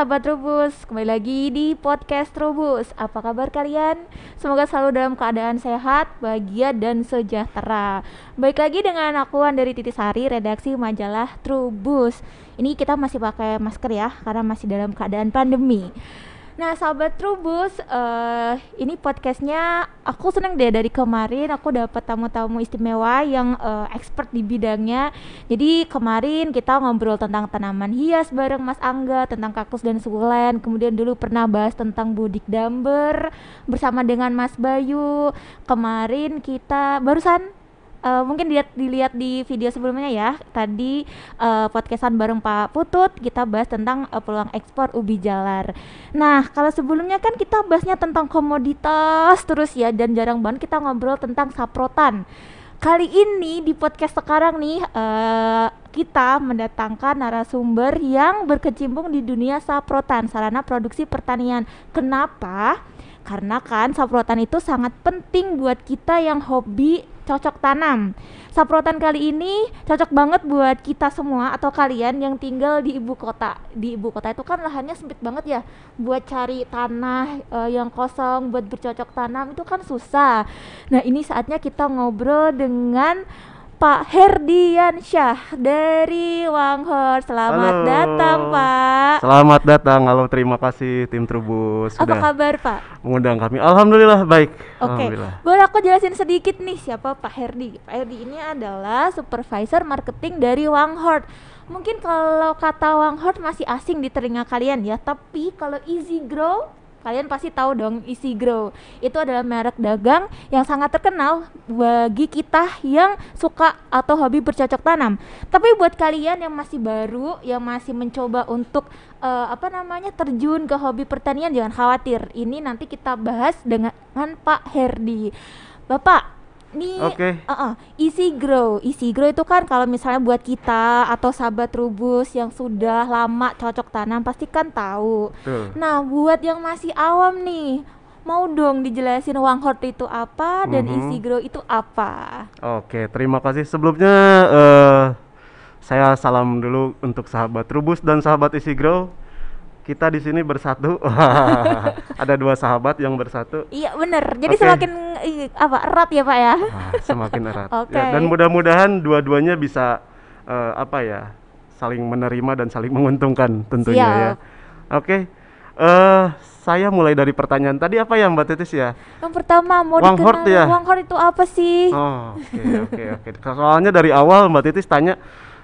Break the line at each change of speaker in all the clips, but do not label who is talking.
sahabat Trubus, kembali lagi di podcast Trubus. Apa kabar kalian? Semoga selalu dalam keadaan sehat, bahagia, dan sejahtera. Baik lagi dengan akuan dari Titi Sari, redaksi majalah Trubus. Ini kita masih pakai masker ya, karena masih dalam keadaan pandemi. Nah, sahabat Trubus, uh, ini podcastnya aku seneng deh dari kemarin aku dapat tamu-tamu istimewa yang uh, expert di bidangnya. Jadi kemarin kita ngobrol tentang tanaman hias bareng Mas Angga, tentang kaktus dan sukulen. Kemudian dulu pernah bahas tentang budik damber bersama dengan Mas Bayu. Kemarin kita barusan uh, mungkin dilihat dilihat di video sebelumnya ya tadi uh, podcastan bareng Pak Putut kita bahas tentang uh, peluang ekspor ubi jalar. Nah kalau sebelumnya kan kita bahasnya tentang komoditas terus ya dan jarang banget kita ngobrol tentang saprotan. Kali ini di podcast sekarang nih uh, kita mendatangkan narasumber yang berkecimpung di dunia saprotan sarana produksi pertanian. Kenapa? Karena kan saprotan itu sangat penting buat kita yang hobi cocok tanam. Saprotan kali ini cocok banget buat kita semua atau kalian yang tinggal di ibu kota. Di ibu kota itu kan lahannya sempit banget ya. Buat cari tanah uh, yang kosong buat bercocok tanam itu kan susah. Nah, ini saatnya kita ngobrol dengan Pak Herdian Syah dari Wanghor. Selamat
Halo.
datang, Pak.
Selamat datang. Halo, terima kasih tim Trubus
Apa
sudah
kabar, Pak?
mengundang kami. Alhamdulillah baik.
Oke,
Alhamdulillah.
boleh aku jelasin sedikit nih siapa Pak Herdi? Pak Herdi ini adalah supervisor marketing dari Wanghort. Mungkin kalau kata Wanghort masih asing di telinga kalian ya, tapi kalau Easy Grow kalian pasti tahu dong Easy Grow. Itu adalah merek dagang yang sangat terkenal bagi kita yang suka atau hobi bercocok tanam. Tapi buat kalian yang masih baru, yang masih mencoba untuk uh, apa namanya terjun ke hobi pertanian jangan khawatir. Ini nanti kita bahas dengan Pak Herdi. Bapak, nih
Oke.
uh -uh, Easy Grow. Easy Grow itu kan kalau misalnya buat kita atau sahabat Rubus yang sudah lama cocok tanam pasti kan tahu.
Betul.
Nah, buat yang masih awam nih, mau dong dijelasin Wanghort itu apa dan
Mhm.
Easy Grow itu apa?
Oke, terima kasih. Sebelumnya eh, saya salam dulu untuk sahabat Trubus dan sahabat Isi Grow. Kita di sini bersatu. Ada dua sahabat yang bersatu.
Iya bener, jadi
Oke.
semakin apa erat ya pak ya?
Ah, semakin erat.
Oke.
Ya, dan mudah-mudahan dua-duanya bisa eh, apa ya? saling menerima dan saling menguntungkan tentunya ya. Oke. Eh saya mulai dari pertanyaan tadi apa ya Mbak Titis ya?
Yang pertama mau
Wanghort
dikenal
ya?
Wanghort itu apa sih?
Oh, oke oke oke. Soalnya dari awal Mbak Titis tanya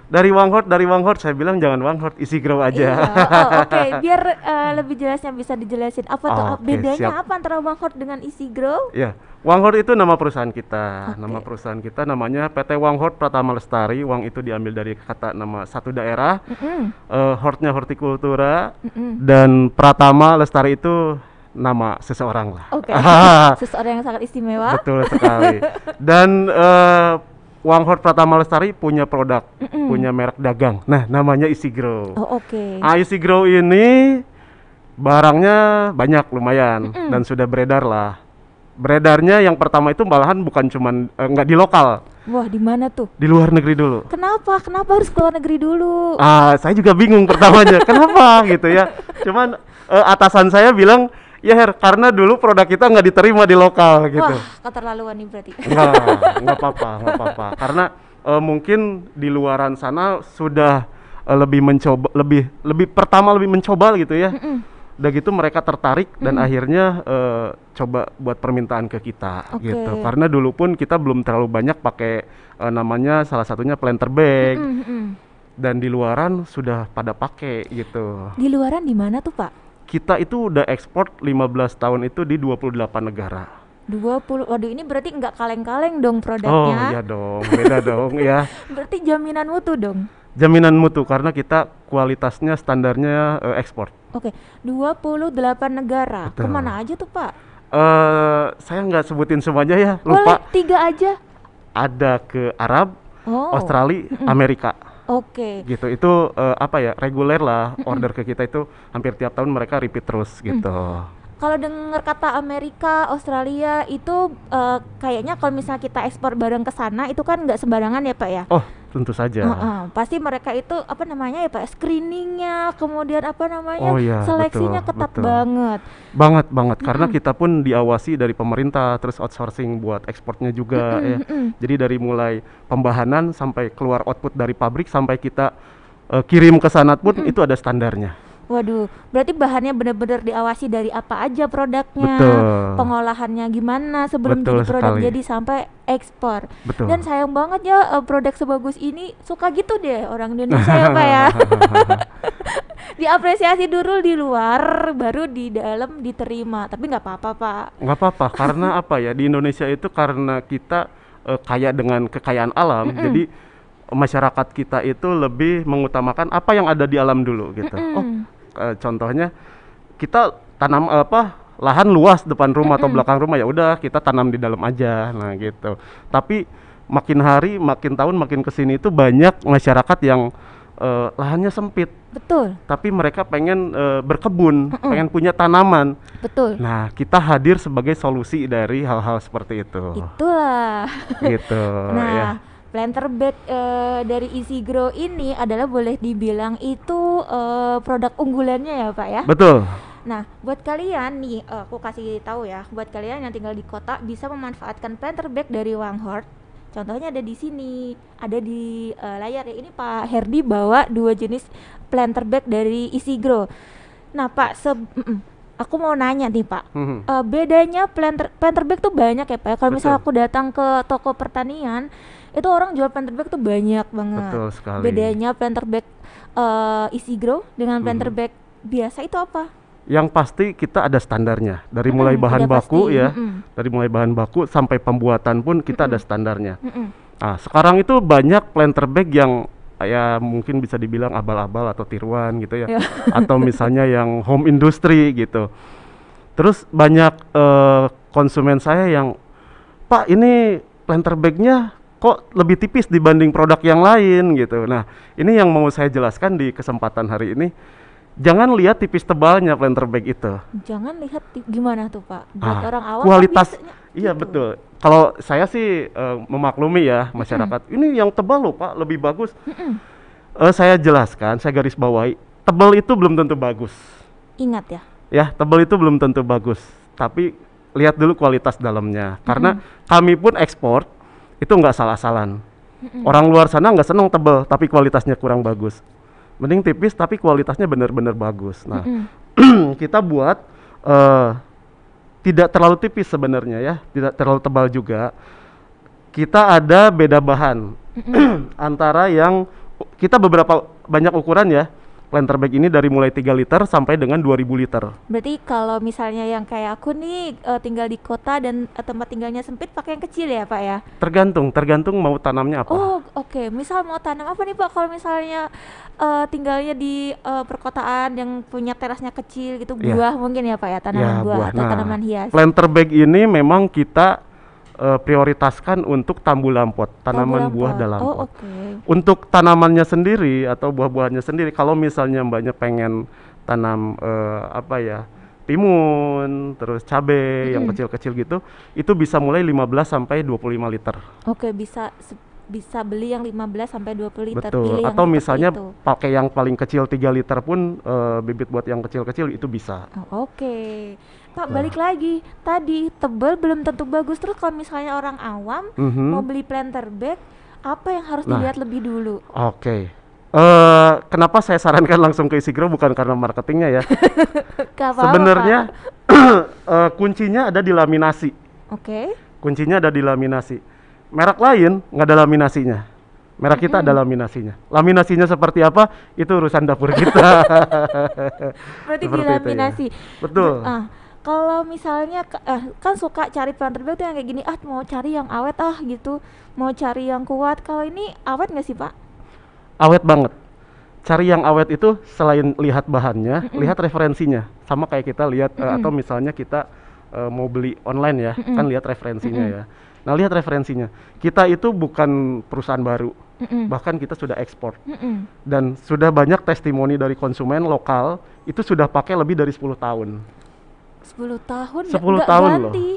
dari Wanghort, dari Wanghort saya bilang jangan Wanghort, isi grow aja.
Iya, oh, oke, biar eh, lebih jelasnya bisa dijelasin apa tuh
Oke,
bedanya
siap.
apa antara Wanghort dengan Easy Grow?
Ya, Wanghort itu nama perusahaan kita.
Oke.
Nama perusahaan kita namanya PT Wanghort Pratama Lestari. Wang itu diambil dari kata nama satu daerah.
Mm-mm,
Eh, hortnya hortikultura
mm-mm.
dan Pratama Lestari itu nama seseorang lah.
Oke, seseorang yang sangat istimewa.
Betul sekali. Dan eh, Wanghort Pratama Lestari punya produk,
Mm-mm.
punya merek dagang. Nah, namanya Isi Grow.
Oh oke.
Ah, Isi Grow ini barangnya banyak lumayan
Mm-mm.
dan sudah beredar lah. Beredarnya yang pertama itu malahan bukan cuman eh, nggak di lokal,
Wah di mana tuh?
di luar negeri dulu.
Kenapa? Kenapa harus keluar negeri dulu?
Ah, saya juga bingung pertamanya, kenapa gitu ya. Cuman eh, atasan saya bilang, ya Her, karena dulu produk kita nggak diterima di lokal gitu.
Wah keterlaluan nih berarti.
Enggak, nggak apa-apa, nggak apa-apa. Karena eh, mungkin di luaran sana sudah eh, lebih mencoba, lebih lebih pertama lebih mencoba gitu ya.
Mm-mm.
Udah gitu mereka tertarik dan akhirnya eh, coba buat permintaan ke kita
Oke.
gitu. Karena dulu pun kita belum terlalu banyak pakai eh, namanya salah satunya planter bag
Mm, mm.
dan di luaran sudah pada pakai gitu.
Di luaran di mana tuh pak?
Kita itu udah ekspor 15 tahun itu di 28 negara.
20 Waduh ini berarti nggak kaleng-kaleng dong
Oh
produknya.
iya dong, beda dong ya.
Berarti jaminan mutu dong.
jaminan mutu karena kita kualitasnya standarnya eh, ekspor.
Oke, 28 negara.
Betul.
Ke mana aja tuh pak?
Eh saya nggak sebutin semuanya ya,
Boleh
lupa.
tiga aja.
Ada ke Arab,
Oh.
Australia, Amerika,
Oke.
gitu. Itu eh, apa ya reguler lah order ke kita itu hampir tiap tahun mereka repeat terus gitu.
Kalau dengar kata Amerika, Australia itu eh, kayaknya kalau misalnya kita ekspor barang ke sana itu kan nggak sembarangan ya pak ya?
Oh tentu saja.
Heeh, pasti mereka itu apa namanya ya Pak screeningnya kemudian apa namanya
Oh iya,
seleksinya
betul,
ketat
betul.
banget
Banget banget karena
Mm-mm.
kita pun diawasi dari pemerintah terus outsourcing buat ekspornya juga
Mm-mm,
ya.
mm-mm.
Jadi dari mulai pembahanan sampai keluar output dari pabrik sampai kita eh, kirim ke sana pun itu ada standarnya.
Waduh, berarti bahannya benar-benar diawasi dari apa aja produknya,
Betul.
pengolahannya gimana sebelum
Betul
jadi produk
sekali.
jadi sampai ekspor.
Betul.
Dan sayang banget ya eh, produk sebagus ini suka gitu deh orang Indonesia ya Pak ya. Diapresiasi dulu di luar, baru di dalam diterima. Tapi nggak apa-apa Pak.
nggak apa-apa karena apa ya di Indonesia itu karena kita eh, kaya dengan kekayaan alam jadi masyarakat kita itu lebih mengutamakan apa yang ada di alam dulu gitu oh Eh, contohnya kita tanam apa lahan luas depan rumah atau belakang rumah ya udah kita tanam di dalam aja nah gitu tapi makin hari makin tahun makin ke sini itu banyak masyarakat yang eh, lahannya sempit
Betul,
tapi mereka pengen eh, berkebun pengen punya tanaman
betul.
Nah, kita hadir sebagai solusi dari hal-hal seperti itu.
Itulah.
Gitu,
Nah,
ya.
Planter bag eh, dari Easy Grow ini adalah boleh dibilang itu eh, produk unggulannya ya Pak ya.
Betul.
Nah, buat kalian nih, eh, aku kasih tahu ya, buat kalian yang tinggal di kota bisa memanfaatkan planter bag dari Wanghort. Contohnya ada di sini, ada di eh, layar ya. Ini Pak Herdi bawa dua jenis planter bag dari Easy Grow. Nah, Pak, se aku mau nanya nih Pak,
Mhm.
Eh, bedanya planter planter bag tuh banyak ya Pak. ya. Kalau misalnya aku datang ke toko pertanian, itu orang jual planter bag tuh banyak banget.
Betul sekali.
Bedanya planter bag eh, Easy Grow dengan planter
Mhm.
bag biasa itu apa?
Yang pasti kita ada standarnya. Dari
Mm-mm,
mulai bahan
udah
baku
pasti.
ya,
Mm-mm.
dari mulai bahan baku sampai pembuatan pun kita ada standarnya.
Mm-mm.
Nah, sekarang itu banyak planter bag yang ya mungkin bisa dibilang abal-abal atau tiruan gitu ya.
Ya.
atau misalnya yang home industry gitu. Terus banyak eh, konsumen saya yang Pak ini planter bagnya kok lebih tipis dibanding produk yang lain gitu. Nah ini yang mau saya jelaskan di kesempatan hari ini. Jangan lihat tipis tebalnya planter bag itu.
Jangan lihat gimana tuh Pak. Buat
Ah,
orang awam
kualitas
biasanya
iya
gitu.
betul. Kalau saya sih eh, memaklumi ya masyarakat. Ini yang tebal loh Pak lebih bagus. Eh, saya jelaskan, saya garis bawahi. Tebal itu belum tentu bagus.
Ingat ya.
ya tebal itu belum tentu bagus tapi lihat dulu kualitas dalamnya karena kami pun ekspor itu nggak salah-salan. Orang luar sana nggak seneng tebal tapi kualitasnya kurang bagus. Mending tipis tapi kualitasnya benar-benar bagus. Nah kita buat eh, tidak terlalu tipis sebenarnya ya tidak terlalu tebal juga. Kita ada beda bahan. Antara yang kita beberapa banyak ukuran ya planter bag ini dari mulai 3 liter sampai dengan 2000 liter
Berarti kalau misalnya yang kayak aku nih eh, tinggal di kota dan eh, tempat tinggalnya sempit pakai yang kecil ya Pak ya.
Tergantung, tergantung mau tanamnya apa.
Oh oke, misal mau tanam apa nih Pak? Kalau misalnya eh, tinggalnya di eh, perkotaan yang punya terasnya kecil gitu,
Iya.
buah mungkin ya Pak ya, tanaman
Ya,
buah, atau
Nah,
tanaman hias.
Planter bag ini memang kita eh, prioritaskan untuk tambu lampot, tanaman
Oh,
buah
lampot.
dalam
Oh oke.
Untuk tanamannya sendiri atau buah-buahannya sendiri, kalau misalnya mbaknya pengen tanam eh, apa ya, timun, terus cabai yang
Mm-mm.
kecil-kecil gitu, itu bisa mulai 15 sampai 25 liter.
Oke bisa se- bisa beli yang 15 sampai 20 liter.
Betul.
Pilih
Atau misalnya pakai yang paling kecil 3 liter pun eh, bibit buat yang kecil-kecil itu bisa.
Oh, Oke, Pak
Nah.
balik lagi tadi tebel belum tentu bagus terus kalau misalnya orang awam
Mhm.
mau beli planter bag apa yang harus
Nah.
dilihat lebih dulu?
Oke. Eh, kenapa saya sarankan langsung ke Isigro bukan karena marketingnya ya. Sebenarnya eh, kuncinya ada di laminasi.
Oke,
Kuncinya ada di laminasi. Merek lain nggak ada laminasinya. Merek kita ada laminasinya. Laminasinya seperti apa? Itu urusan dapur kita.
berarti
Seperti itu ya.
dilaminasi.
Betul.
Ah, kalau misalnya eh, kan suka cari bag tuh yang kayak gini, ah mau cari yang awet ah gitu, mau cari yang kuat. Kalau ini awet nggak sih Pak?
Awet banget. Cari yang awet itu selain lihat bahannya, lihat referensinya. Sama kayak kita lihat eh, atau misalnya kita eh, mau beli online ya, kan lihat referensinya ya. Nah, lihat referensinya. Kita itu bukan perusahaan baru,
Mm-mm.
bahkan kita sudah ekspor
Mm-mm.
dan sudah banyak testimoni dari konsumen lokal itu sudah pakai lebih dari 10 tahun.
10 tahun
10
nggak
tahun loh.
ganti.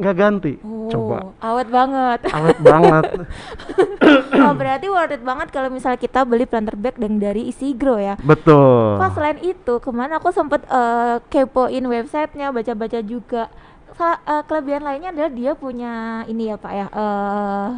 nggak ganti.
Oh,
Coba
awet banget.
awet banget.
oh, berarti worth it banget kalau misalnya kita beli planter bag yang dari Isigro ya.
Betul.
Pas selain itu, ke mana aku sempet eh, kepoin websitenya, baca-baca juga. Eh, kelebihan lainnya adalah dia punya ini ya pak ya, eh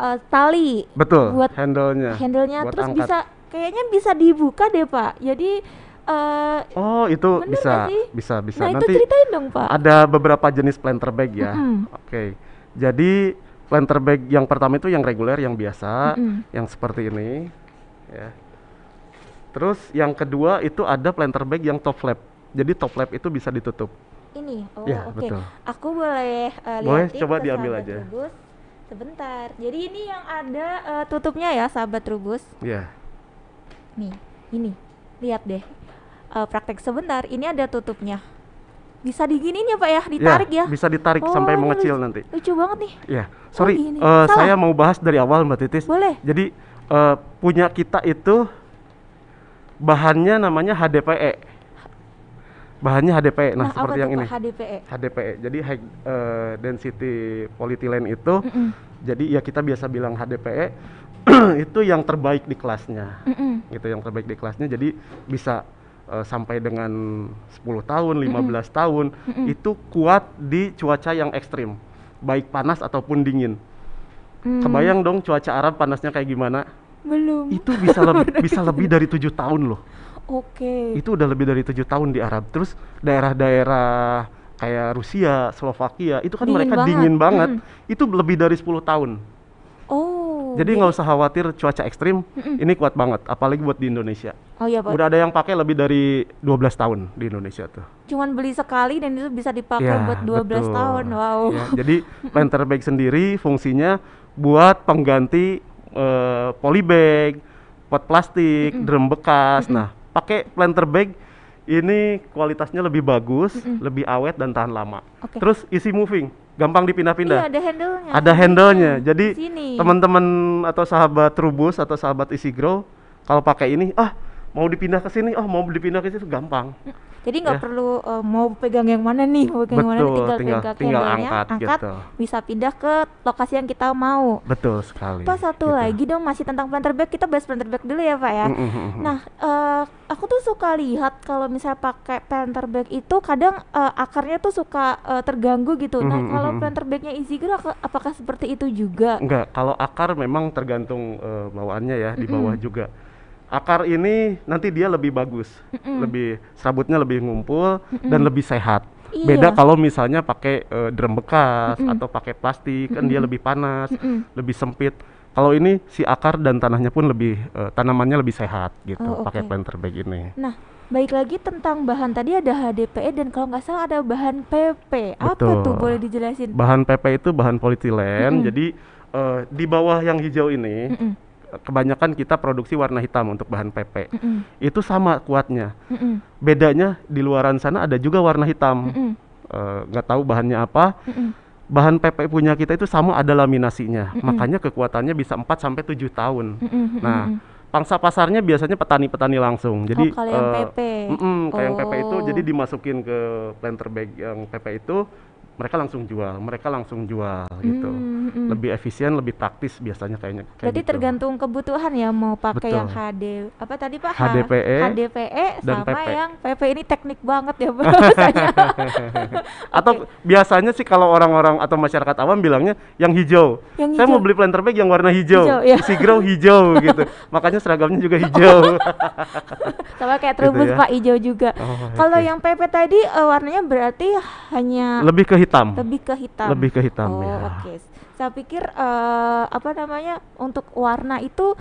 eh, tali
Betul.
buat
handle-nya.
handlenya,
buat
terus
angkat.
bisa kayaknya bisa dibuka deh pak. Jadi eh
Oh, itu bisa, bisa, bisa.
nah itu
Nanti
ceritain dong pak.
ada beberapa jenis planter bag ya.
Mm-mm.
Oke. Jadi planter bag yang pertama itu yang reguler, yang biasa,
Mm-mm.
yang seperti ini, ya. Terus yang kedua itu ada planter bag yang top flap. Jadi top flap itu bisa ditutup.
Ini, oh
Ya,
oke.
betul.
Aku boleh eh,
Boleh,
liatin
coba diambil aja.
Trubus? Sebentar. Jadi ini yang ada eh, tutupnya ya, sahabat Trubus.
Ya.
Nih, ini. Lihat deh. Eh, praktek sebentar, ini ada tutupnya. Bisa diginiin ya, Pak ya? Ditarik ya?
Bisa ditarik
Oh,
sampai mengecil
lucu-
nanti.
Lucu banget nih.
Ya. Sorry, eh,
Salah.
saya mau bahas dari awal Mbak Titis.
Boleh.
Jadi eh, punya kita itu bahannya namanya HDPE. Bahannya HDPE. Nah,
apa
seperti yang ini.
HDPE.
HDPE. Jadi high eh, density polyethylene itu
Mm-mm.
jadi ya kita biasa bilang HDPE itu yang terbaik di kelasnya.
Mm-mm.
Gitu yang terbaik di kelasnya jadi bisa eh, sampai dengan 10 tahun, 15 tahun
Mm-mm.
itu kuat di cuaca yang ekstrim. Baik panas ataupun dingin.
Hmm,
Kebayang dong cuaca Arab panasnya kayak gimana?
belum.
Itu bisa lebih bisa lebih dari tujuh tahun loh.
Oke.
Itu udah lebih dari tujuh tahun di Arab. Terus daerah-daerah kayak Rusia, Slovakia itu kan
Dingin
mereka
banget.
dingin banget.
Mm.
Itu lebih dari 10 tahun.
Oh.
Jadi nggak usah khawatir cuaca ekstrim.
Mm-mm.
Ini kuat banget, apalagi buat di Indonesia.
Oh iya, Pak.
Udah ada yang pakai lebih dari 12 tahun di Indonesia tuh.
Cuman beli sekali dan itu bisa dipakai
Ya,
buat 12
betul.
tahun. Wow.
Ya, jadi planter bag sendiri fungsinya buat pengganti eh, polybag, pot plastik, drum bekas. Nah, pakai planter bag ini kualitasnya lebih bagus, lebih awet dan tahan lama.
Oke.
Terus easy moving, gampang
Iya,
dipindah-pindah.
ada handle-nya.
ada handle-nya. Jadi
Di sini.
teman-teman atau sahabat Trubus atau sahabat Easy Grow kalau pakai ini, ah mau dipindah ke sini, oh mau dipindah ke situ gampang.
Jadi nggak
Ya.
perlu eh, mau pegang yang mana nih, mau pegang yang mana
Betul,
tinggal,
tinggal-
pegang
tinggal
handle-nya,
angkat
angkat,
gitu.
bisa pindah ke lokasi yang kita mau.
Betul sekali.
Pak satu
gitu.
lagi dong masih tentang planter bag, kita bahas planter bag dulu ya Pak ya.
Mm, mm, mm, mm.
Nah, eh, aku tuh suka lihat kalau misalnya pakai planter bag itu kadang eh, akarnya tuh suka eh, terganggu gitu. Nah,
Mhm,
kalau
mhm.
planter bagnya Easy Grow aka- apakah seperti itu juga?
Enggak, kalau akar memang tergantung eh, bawaannya ya, di
Mm-mm.
bawah juga. Akar ini nanti dia lebih bagus,
Mm-mm.
lebih serabutnya lebih ngumpul
Mm-mm.
dan lebih sehat.
Iya.
Beda kalau misalnya pakai eh, drum bekas
Mm-mm.
atau pakai plastik kan dia
Mm-mm.
lebih panas,
Mm-mm.
lebih sempit. Kalau ini si akar dan tanahnya pun lebih eh, tanamannya lebih sehat gitu
Oh,
pakai
oke.
planter bag ini.
Nah, baik lagi tentang bahan tadi ada HDPE dan kalau nggak salah ada bahan PP. Apa
Betul.
tuh boleh dijelasin?
Bahan PP itu bahan polietilen,
Mm-mm.
jadi eh, di bawah yang hijau ini
Mm-mm,
kebanyakan kita produksi warna hitam untuk bahan PP.
mm-mm,
Itu sama kuatnya.
mm-mm,
bedanya di luaran sana ada juga warna hitam
mm-mm,
Eh, nggak tahu bahannya apa
mm-mm.
bahan PP punya kita itu sama ada laminasinya
Mm-mm.
makanya kekuatannya bisa 4 sampai 7 tahun
Mm-mm,
nah
mm-mm.
pangsa pasarnya biasanya petani-petani langsung jadi
oh, kalau yang
eh,
PP.
mm-mm, kayak yang PP itu
Oh.
jadi dimasukin ke planter bag yang PP itu mereka langsung jual mereka langsung jual gitu
Mm, mm.
lebih efisien lebih praktis biasanya kayaknya kayak
Berarti
gitu.
tergantung kebutuhan ya mau pakai
Betul.
yang HD apa tadi Pak?
HDPE
HDPE
dan
sama
PP.
yang PP ini teknik banget ya bahasanya.
Atau biasanya sih kalau orang-orang atau masyarakat awam bilangnya yang hijau.
Yang
Saya mau beli planter bag yang warna hijau.
Hijau, iya.
Si grow hijau gitu. Makanya seragamnya juga hijau.
sama kayak
Gitu
terubus
ya.
Pak hijau juga.
Oh,
Kalau yang PP tadi eh, warnanya berarti hanya
lebih ke hitam.
lebih ke hitam.
Lebih ke hitam
oh,
ya.
oke. Saya pikir eh, apa namanya untuk warna itu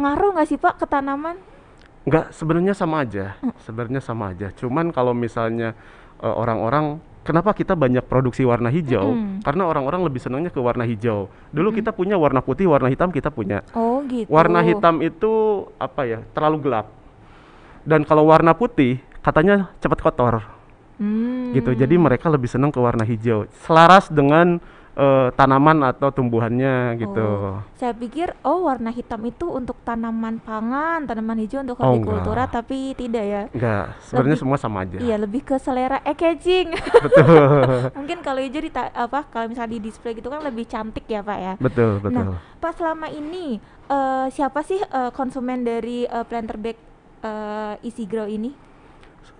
ngaruh nggak sih Pak ke tanaman?
Enggak, sebenarnya sama aja.
Hmm.
Sebenarnya sama aja. Cuman kalau misalnya eh, orang-orang kenapa kita banyak produksi warna hijau?
Mm-mm.
Karena orang-orang lebih senangnya ke warna hijau. Dulu kita punya warna putih, warna hitam kita punya.
Oh gitu.
Warna hitam itu apa ya? Terlalu gelap. Dan kalau warna putih katanya cepat kotor.
Hmm.
gitu. Jadi mereka lebih senang ke warna hijau. Selaras dengan eh, tanaman atau tumbuhannya gitu.
Oh, saya pikir oh warna hitam itu untuk tanaman pangan, tanaman hijau untuk
Oh,
hortikultura,
enggak.
tapi tidak ya.
Enggak, sebenarnya semua sama aja.
Iya, lebih ke selera packaging.
Betul.
Mungkin kalau hijau di apa kalau misalnya di display gitu kan lebih cantik ya, Pak ya.
betul, betul.
Nah, Pak selama ini eh, siapa sih eh, konsumen dari eh, planter bag eh, Easy Grow ini?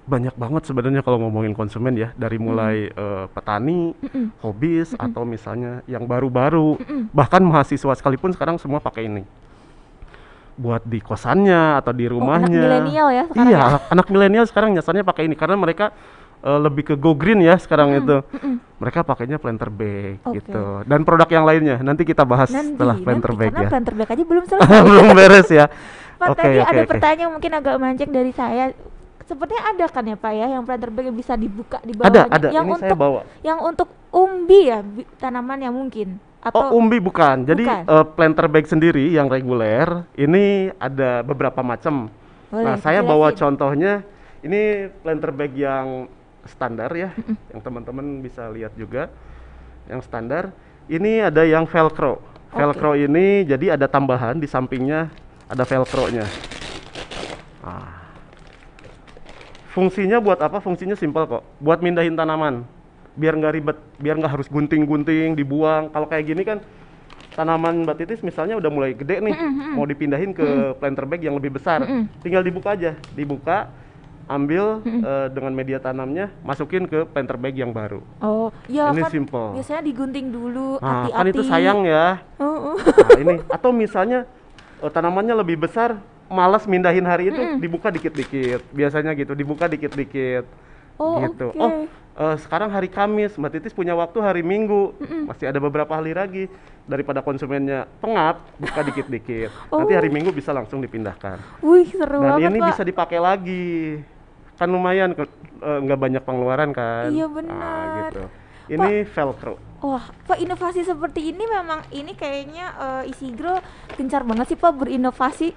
Banyak banget sebenarnya kalau ngomongin konsumen ya, dari mulai eh, petani,
Mm-mm.
hobis atau misalnya yang baru-baru,
Mm-mm.
bahkan mahasiswa sekalipun sekarang semua pakai ini. Buat di kosannya atau di
Oh, anak
rumahnya.
milenial ya sekarang
Iya,
ya?
anak milenial sekarang nyasarnya pakai ini karena mereka eh, lebih ke go green ya sekarang itu.
Mm-mm.
Mereka pakainya planter bag
Oke.
gitu. Dan produk yang lainnya nanti kita bahas
Nanti,
setelah planter
nanti,
bag
karena
ya.
planter bag aja belum selesai.
Belum beres ya.
Pak tadi
oke,
ada
oke.
pertanyaan mungkin agak melenceng dari saya. Sepertinya ada kan ya Pak ya yang planter bag yang bisa dibuka di
Ada,
bawahnya.
ada.
Yang
Ini
untuk
saya bawa.
yang untuk umbi ya tanaman yang mungkin atau
Oh, umbi bukan. Jadi
Bukan.
eh, planter bag sendiri yang reguler ini ada beberapa macam.
Boleh,
Nah, saya bawa
jelasin.
contohnya ini planter bag yang standar ya, yang teman-teman bisa lihat juga. Yang standar. Ini ada yang velcro. Velcro ini jadi ada tambahan di sampingnya ada velcro-nya. Ah. Fungsinya buat apa? Fungsinya simpel kok. Buat mindahin tanaman. Biar nggak ribet, biar nggak harus gunting-gunting, dibuang. Kalau kayak gini kan tanaman Mbak Titis misalnya udah mulai gede nih, mau dipindahin ke planter bag yang lebih besar.
Mm-mm.
Tinggal dibuka aja, dibuka, ambil eh, dengan media tanamnya, masukin ke planter bag yang baru.
Oh, ya
Ini
kan
simple.
biasanya digunting dulu,
Nah,
hati-hati.
kan itu sayang ya.
Oh, oh.
Nah, ini atau misalnya eh, tanamannya lebih besar, malas mindahin hari itu, dibuka dikit-dikit. Biasanya gitu, dibuka dikit-dikit.
Oh,
gitu.
oke.
Oh, eh, sekarang hari Kamis, Mbak Titis punya waktu hari Minggu. Masih ada beberapa hari lagi. Daripada konsumennya pengap, buka dikit-dikit. Nanti hari Minggu bisa langsung dipindahkan.
Wih, seru
Dan
banget,
ini
Pak.
bisa dipakai lagi. Kan lumayan eh, nggak banyak pengeluaran kan.
Iya,
Nah,
benar.
gitu. Ini velcro.
Wah, Pak inovasi seperti ini memang ini kayaknya eh, Isigro gencar banget sih Pak berinovasi.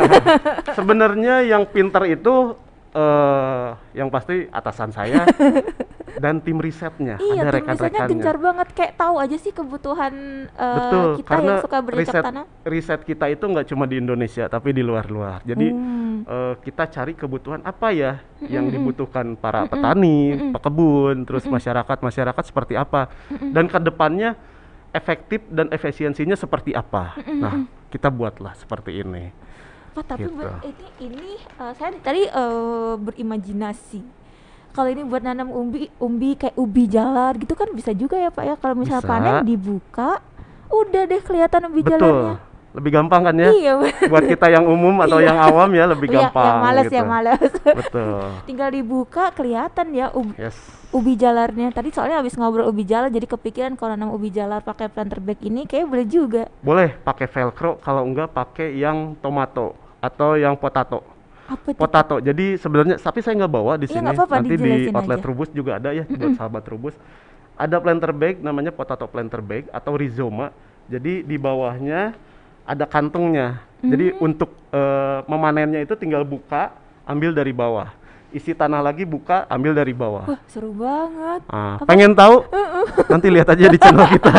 Sebenarnya yang pinter itu eh yang pasti atasan saya dan tim risetnya,
iya,
ada
tim risetnya
rekan-rekannya.
gencar banget kayak tahu aja sih kebutuhan eh,
Betul,
kita
karena
yang suka bercocok
riset
tanam.
riset kita itu nggak cuma di Indonesia tapi di luar-luar. Jadi
Hmm.
eh, kita cari kebutuhan apa ya yang dibutuhkan para petani, pekebun, terus masyarakat masyarakat seperti apa, dan ke depannya efektif dan efisiensinya seperti apa. Nah, kita buatlah seperti ini.
Pak tapi
Gitu.
ini ini eh, saya tadi eh, berimajinasi. Kalau ini buat nanam umbi umbi kayak ubi jalar gitu kan bisa juga ya Pak ya kalau misalnya
Bisa.
panen dibuka udah deh kelihatan ubi
Betul.
jalarnya.
Lebih gampang kan ya?
Iya, bener.
Buat kita yang umum atau
Iya.
yang awam ya lebih
Yang-
gampang.
Yang males,
gitu.
yang males.
Betul.
Tinggal dibuka kelihatan ya ubi,
Yes.
ubi jalarnya. Tadi soalnya habis ngobrol ubi jalar jadi kepikiran kalau nanam ubi jalar pakai planter bag ini kayak boleh juga.
Boleh pakai velcro kalau enggak pakai yang tomato atau yang potato.
Apa tuh?
Potato. Jadi sebenarnya tapi saya nggak bawa di
Iya,
sini.
nggak apa-apa,
Nanti di outlet
aja.
Rubus juga ada ya buat sahabat Rubus. Ada planter bag namanya potato planter bag atau rhizoma. Jadi di bawahnya ada kantungnya. Jadi
Hmm.
untuk eh, memanennya itu tinggal buka, ambil dari bawah. Isi tanah lagi buka, ambil dari bawah.
Wah, seru banget.
Ah, pengen tahu? Nanti lihat aja di channel kita.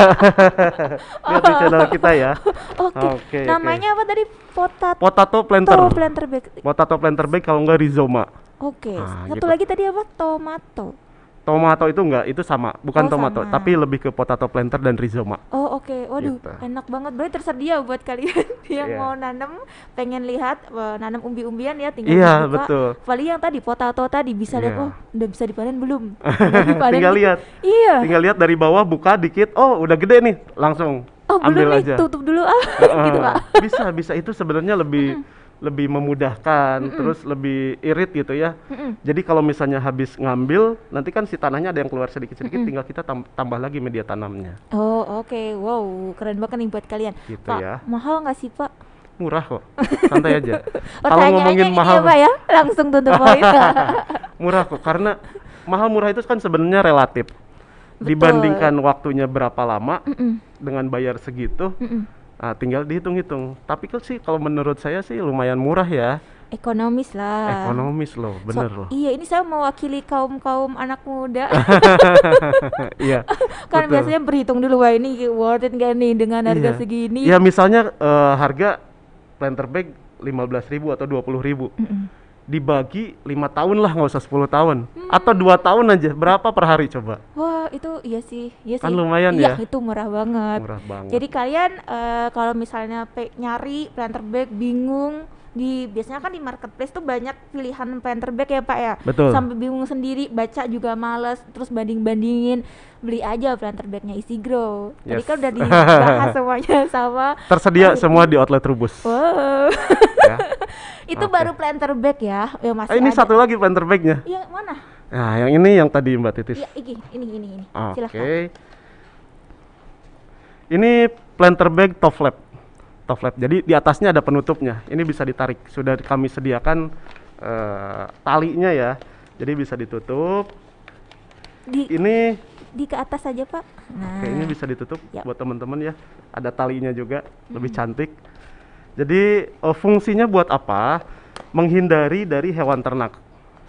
lihat di channel kita ya.
Oke.
Oke, oke.
Namanya apa tadi? Potato
Potato planter.
planter bag.
Potato planter bag kalau enggak rhizoma.
Oke.
Ah,
Satu
gitu.
lagi tadi apa? Tomato.
Tomato itu enggak, itu sama, bukan
Oh,
tomato,
sama.
tapi lebih ke potato planter dan rhizoma.
Oh oke, waduh
Gitu.
enak banget. Berarti tersedia buat kalian yang
Iya.
mau nanam, pengen lihat eh, nanam umbi-umbian ya, tinggal
Iya,
dibuka.
betul.
Paling yang tadi potato tadi bisa lihat,
Iya.
oh udah bisa dipanen belum? Dipanen
Tinggal
gitu.
lihat.
Iya.
Tinggal lihat dari bawah buka dikit, oh udah gede nih, langsung
Oh
ambil
belum
aja.
nih, tutup dulu ah, gitu pak.
Bisa, bisa itu sebenarnya lebih lebih memudahkan, terus lebih irit gitu ya.
Mm-mm.
Jadi kalau misalnya habis ngambil, nanti kan si tanahnya ada yang keluar sedikit-sedikit, tinggal kita tam- tambah lagi media tanamnya.
Oh oke, wow keren banget nih buat kalian.
Gitu
pak,
ya.
mahal nggak sih pak?
Murah kok, santai aja. kalau ngomongin mahal,
ya pak ya, langsung tutup poin.
murah kok, karena mahal murah itu kan sebenarnya relatif.
Betul.
Dibandingkan waktunya berapa lama
Mm-mm,
dengan bayar segitu,
mm-mm.
Nah, tinggal dihitung-hitung. Tapi kan sih kalau menurut saya sih lumayan murah ya.
ekonomis lah.
Ekonomis loh,
So-
bener loh.
Iya, ini saya mewakili kaum-kaum anak muda.
Iya.
kan
betul.
biasanya berhitung dulu wah ini worth it gak nih dengan harga
Iya.
segini.
Ya misalnya eh, harga planter bag 15.000 atau 20.000
Mm-mm.
Dibagi lima tahun lah nggak usah 10 tahun
Hmm.
atau dua tahun aja berapa per hari coba
Wah, itu iya sih, iya
Kan
sih.
lumayan
iya,
ya.
itu murah banget.
murah banget
Jadi kalian eh, kalau misalnya pe- nyari planter bag bingung di biasanya kan di marketplace tuh banyak pilihan planter bag ya Pak ya.
Betul.
Sampai bingung sendiri, baca juga males, terus banding-bandingin, beli aja planter bagnya Easy Grow. Tadi
Yes.
kan udah dibahas semuanya sama.
tersedia semua di outlet Rubus
Wow.
ya.
itu
Oke.
baru planter bag ya. Ya masih
Ah, ini
ada.
satu lagi planter bagnya
Iya, mana?
nah yang ini yang tadi Mbak Titis
Iya, ini ini ini ini.
Oke.
Silahkan.
Ini planter bag top flap. Top flap. Jadi di atasnya ada penutupnya. Ini bisa ditarik. Sudah kami sediakan eh, talinya ya. Jadi bisa ditutup.
Di
Ini
di ke atas aja, Pak. Nah.
kayaknya bisa ditutup
Yap.
buat teman-teman ya. Ada talinya juga, lebih cantik. Jadi eh, fungsinya buat apa? Menghindari dari hewan ternak.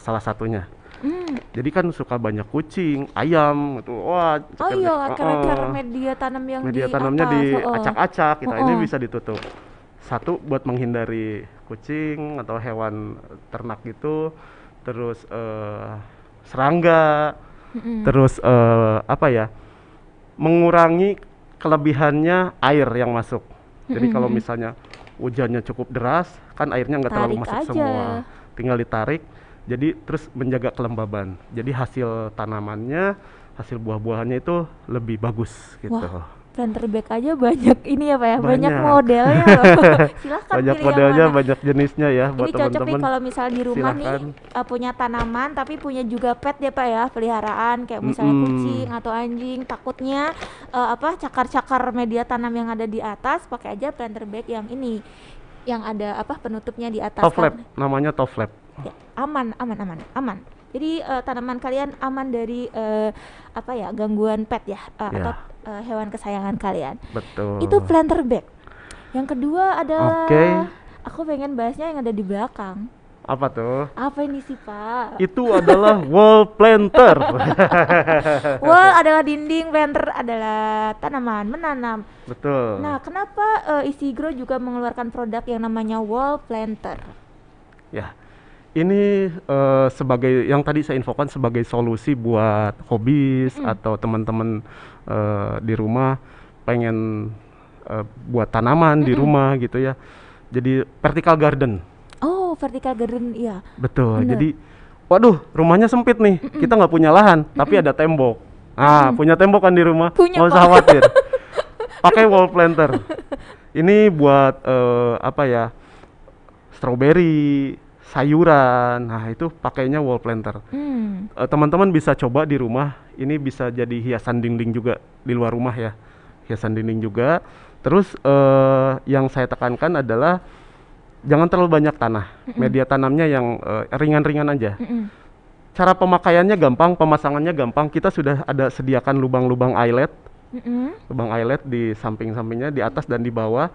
Salah satunya.
Hmm.
Jadi kan suka banyak kucing, ayam gitu. Wah,
Oh iya, akar-akar
eh.
media tanam yang
media
di
tanamnya
atas, oh.
diacak-acak kita ini
Heeh.
bisa ditutup satu buat menghindari kucing atau hewan ternak itu terus eh, serangga
Mm-mm.
terus eh, apa ya mengurangi kelebihannya air yang masuk jadi
Mm-mm.
kalau misalnya hujannya cukup deras kan airnya nggak terlalu masuk
aja.
semua tinggal ditarik jadi terus menjaga kelembaban jadi hasil tanamannya hasil buah-buahannya itu lebih bagus gitu
Wah, planter bag aja banyak ini ya Pak ya, banyak,
Banyak.
modelnya loh. Silahkan
banyak modelnya
yang mana.
banyak jenisnya ya buat
Ini cocok nih kalau misal di rumah
silahkan.
nih uh, punya tanaman tapi punya juga pet ya Pak ya, peliharaan kayak misalnya
Mm-mm.
kucing atau anjing. Takutnya uh, apa cakar-cakar media tanam yang ada di atas pakai aja planter bag yang ini yang ada apa penutupnya di atas
top flap
kan.
namanya top flap
Ya, aman, aman, aman, aman. Jadi eh, tanaman kalian aman dari eh, apa ya gangguan pet ya eh,
Ya.
atau eh, hewan kesayangan kalian.
betul
Itu planter bag. Yang kedua adalah
Oke.
aku pengen bahasnya yang ada di belakang.
apa tuh
Apa ini sih Pak?
itu adalah wall planter
Wall adalah dinding, planter adalah tanaman menanam.
betul
Nah, kenapa Easy Grow juga mengeluarkan produk yang namanya wall planter?
ya ini eh, sebagai yang tadi saya infokan sebagai solusi buat hobis
Mm.
atau teman-teman eh, di rumah pengen eh, buat tanaman di
Mm-mm.
rumah gitu ya jadi vertical garden
Oh, vertical garden, iya.
Betul.
Bener.
Jadi, waduh, rumahnya sempit nih. Kita nggak punya lahan, tapi ada tembok. Ah, punya tembok kan di rumah?
Punya,
Nggak usah khawatir. Pakai wall planter. Ini buat eh, apa ya? Strawberry, sayuran. Nah, itu pakainya wall planter.
Hmm.
Eh, Teman-teman bisa coba di rumah. Ini bisa jadi hiasan dinding juga di luar rumah ya. Hiasan dinding juga. Terus eh, yang saya tekankan adalah jangan terlalu banyak tanah. Media tanamnya yang eh, ringan-ringan aja.
Mm-mm.
Cara pemakaiannya gampang, pemasangannya gampang. Kita sudah ada sediakan lubang-lubang eyelet,
Mm-mm.
lubang eyelet di samping-sampingnya, di atas dan di bawah.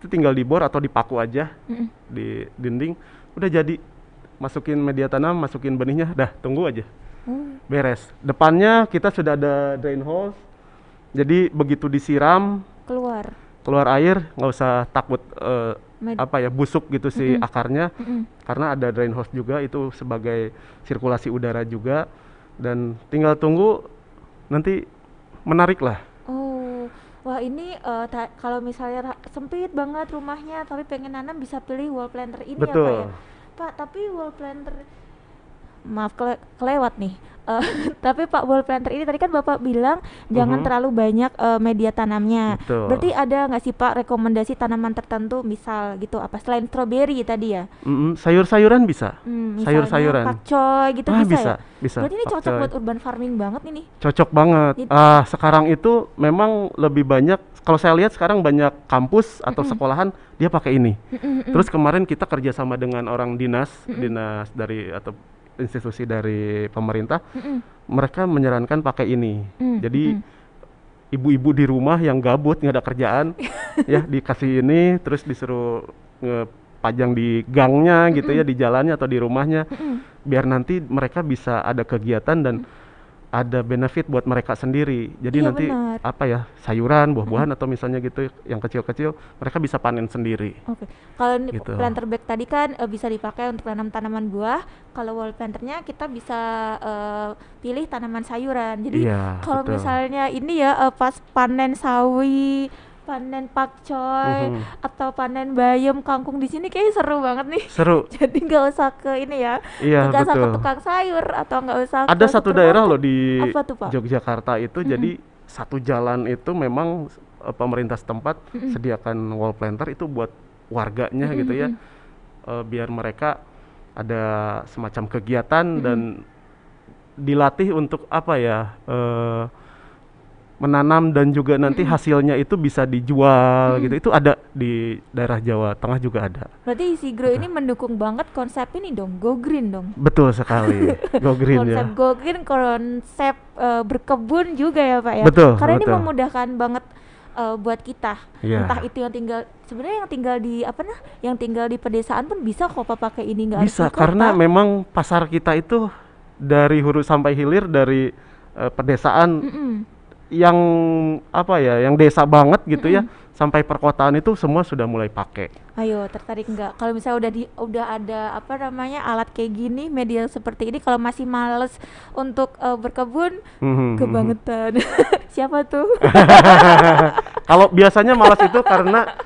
Itu tinggal dibor atau dipaku aja
Mm-mm.
di dinding. Udah jadi. Masukin media tanam, masukin benihnya, dah tunggu aja.
Oh.
Beres. Depannya kita sudah ada drain hose. Jadi begitu disiram
keluar
keluar air nggak usah takut
Med-
apa ya busuk gitu si
Mm-mm.
akarnya
Mm-mm.
karena ada drain hose juga itu sebagai sirkulasi udara juga dan tinggal tunggu nanti menarik lah
wah ini ta- kalau misalnya ra- sempit banget rumahnya tapi pengen nanam bisa pilih wall planter ini ya pak ya?
Betul.
Pak tapi wall planter maaf kele- kelewat nih Eh, tapi pak wall planter ini tadi kan bapak bilang jangan
Mhm.
terlalu banyak eh, media tanamnya.
Betul.
Berarti ada nggak sih pak rekomendasi tanaman tertentu misal gitu apa selain strawberry tadi ya?
Mm-mm, sayur-sayuran bisa.
Hmm, misalnya
Sayur-sayuran.
pakcoy gitu
ah
bisa,
bisa
ya?
bisa
berarti ini cocok buat urban farming banget ini.
Cocok banget.
It-
ah sekarang itu memang lebih banyak kalau saya lihat sekarang banyak kampus atau
Mm-mm.
sekolahan dia pakai ini.
Mm-mm-mm.
Terus kemarin kita kerjasama dengan orang dinas,
Mm-mm.
dinas dari atau institusi dari pemerintah,
Mm-mm.
mereka menyarankan pakai ini.
Mm,
Jadi ibu-ibu di rumah yang gabut nggak ada kerjaan, ya dikasih ini, terus disuruh pajang di gangnya gitu ya di jalannya atau di rumahnya biar nanti mereka bisa ada kegiatan dan ada benefit buat mereka sendiri. Jadi
Iya,
nanti
benar.
apa ya sayuran, buah-buahan atau misalnya gitu yang kecil-kecil mereka bisa panen sendiri.
Oke, kalau ini
Gitu.
planter bag tadi kan eh, bisa dipakai untuk tanam tanaman buah. Kalau wall planternya kita bisa eh, pilih tanaman sayuran. Jadi
Iya,
kalau misalnya ini ya eh, pas panen sawi, panen pakcoy,
Mhm.
atau panen bayam kangkung di sini kayak seru banget nih.
Seru.
Jadi nggak usah ke ini ya,
Iya,
nggak usah ke tukang sayur atau nggak usah
Ada
ke
satu daerah loh di
Apa tuh, Pak?
Yogyakarta itu jadi satu jalan itu memang eh, pemerintah setempat
Mm-mm.
sediakan wall planter itu buat warganya gitu ya. Eh, biar mereka ada semacam kegiatan dan dilatih untuk apa ya? eh, menanam dan juga nanti hasilnya itu bisa dijual gitu. Itu ada di daerah Jawa Tengah juga ada.
Berarti si Grow ini mendukung banget konsep ini dong, go green dong.
Betul sekali. Go green
konsep
ya.
go green, konsep eh, berkebun juga ya pak ya.
Betul,
Karena ini
betul.
memudahkan banget eh, buat kita.
Iya.
Entah itu yang tinggal sebenarnya yang tinggal di apa nah, yang tinggal di pedesaan pun bisa kok pak pakai ini nggak
Bisa karena memang pasar kita itu dari hulu sampai hilir dari eh, pedesaan
Mm-mm.
Yang apa ya, yang desa banget gitu ya, sampai perkotaan itu semua sudah mulai pakai.
Ayo tertarik nggak? Kalau misalnya udah di udah ada apa namanya alat kayak gini, media seperti ini, kalau masih males untuk eh, berkebun,
Mhm,
kebangetan. Siapa tuh?
Kalau biasanya malas itu karena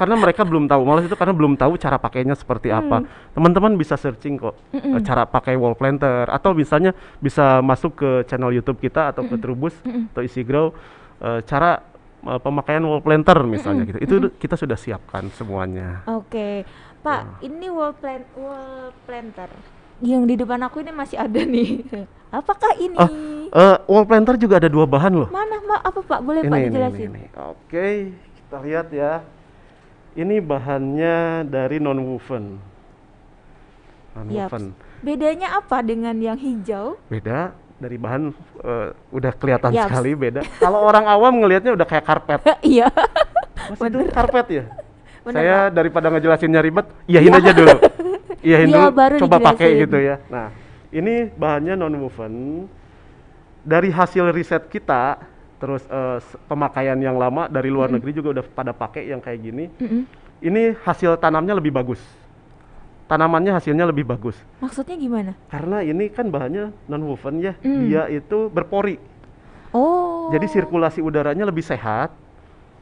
karena mereka belum tahu. Malas itu karena belum tahu cara pakainya seperti apa. Teman-teman bisa searching kok
Mm-mm.
eh, cara pakai wall planter atau misalnya bisa masuk ke channel YouTube kita atau ke Trubus atau Isi Grow eh, cara eh, pemakaian wall planter misalnya gitu. Itu kita sudah siapkan semuanya.
Oke, Pak, ini wall plant wall planter yang di depan aku ini masih ada nih. Apakah ini?
Oh, eh, wall planter juga ada dua bahan loh.
Mana, Ma? Apa, Pak? Boleh Pak
ini, ini,
dijelasin?
ini, ini. Oke, kita lihat ya. Ini bahannya dari non woven. Non woven.
Bedanya apa dengan yang hijau?
Beda dari bahan eh, udah kelihatan
Yaps.
sekali beda. Kalau orang awam ngelihatnya udah kayak karpet.
Iya.
Mas itu karpet ya?
Bener,
Saya daripada ngejelasinnya ribet, iyahin aja dulu. Iyahin
Iya,
dulu,
baru
coba pakai gitu ya. Nah, ini bahannya non woven. Dari hasil riset kita, terus s- pemakaian yang lama dari luar negeri juga udah pada pakai yang kayak gini.
Mm-mm.
Ini hasil tanamnya lebih bagus. Tanamannya hasilnya lebih bagus.
Maksudnya gimana?
Karena ini kan bahannya non woven ya,
Hmm.
dia itu berpori.
Oh.
Jadi sirkulasi udaranya lebih sehat.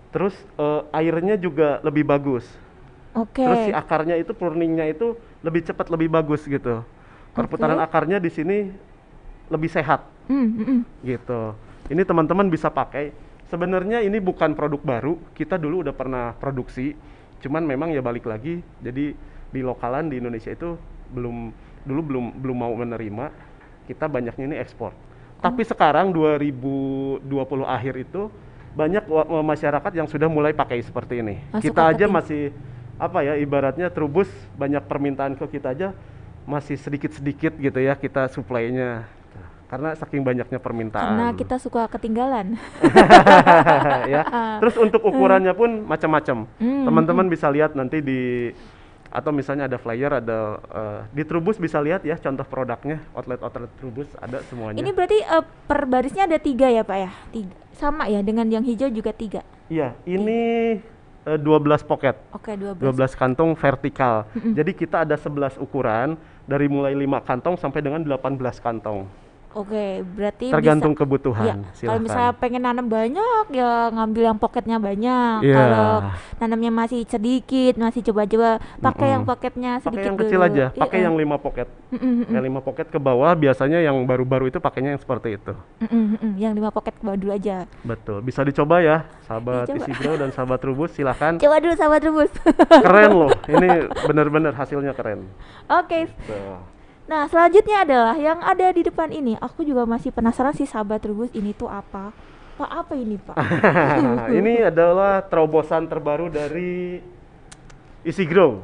Terus eh, airnya juga lebih bagus.
Oke.
Terus si akarnya itu pruningnya itu lebih cepat lebih bagus gitu. Perputaran
Oke.
akarnya di sini lebih sehat
Mm, mm, mm.
gitu. Ini teman-teman bisa pakai. Sebenarnya ini bukan produk baru. Kita dulu udah pernah produksi. Cuman memang ya balik lagi. Jadi di lokalan di Indonesia itu belum dulu belum belum mau menerima. Kita banyaknya ini ekspor. Tapi sekarang 2020 akhir itu banyak masyarakat yang sudah mulai pakai seperti ini.
Masuk
kita
ke
aja
tim.
masih apa ya ibaratnya Trubus banyak permintaan ke kita aja masih sedikit-sedikit gitu ya kita suplainya. Karena saking banyaknya permintaan.
Karena kita suka ketinggalan.
ya. Terus untuk ukurannya pun macam-macam.
Hmm,
Teman-teman bisa lihat nanti di atau misalnya ada flyer ada eh, di Trubus bisa lihat ya contoh produknya outlet-outlet Trubus ada semuanya.
Ini berarti eh, per barisnya ada tiga ya, Pak ya? Tiga. Sama ya dengan yang hijau juga tiga.
Iya, ini eh, 12 pocket.
Oke, 12.
12 kantong vertikal. Jadi kita ada 11 ukuran dari mulai 5 kantong sampai dengan 18 kantong.
Oke, berarti
Tergantung
bisa,
kebutuhan.
Iya, kalau misalnya pengen nanam banyak ya ngambil yang poketnya banyak.
Iya.
Kalau nanamnya masih sedikit, masih coba-coba pakai yang
Mm-mm.
poketnya
pakai
sedikit
yang
dulu.
kecil aja, pakai
Iya.
yang 5 pocket.
Mm-mm, mm-mm,
Yang 5 pocket ke bawah biasanya yang baru-baru itu pakainya yang seperti itu.
mm-mm, mm-mm, yang lima poket ke bawah dulu aja.
Betul, bisa dicoba ya, sahabat
Dicoba.
Isigro dan sahabat Rubus, silahkan.
Coba dulu sahabat rebus.
Keren loh, ini benar-benar hasilnya keren.
Oke,
Tuh.
Nah selanjutnya adalah yang ada di depan ini. Aku juga masih penasaran sih sahabat rebus ini tuh apa? Pak apa ini pak?
ini adalah terobosan terbaru dari Isigro,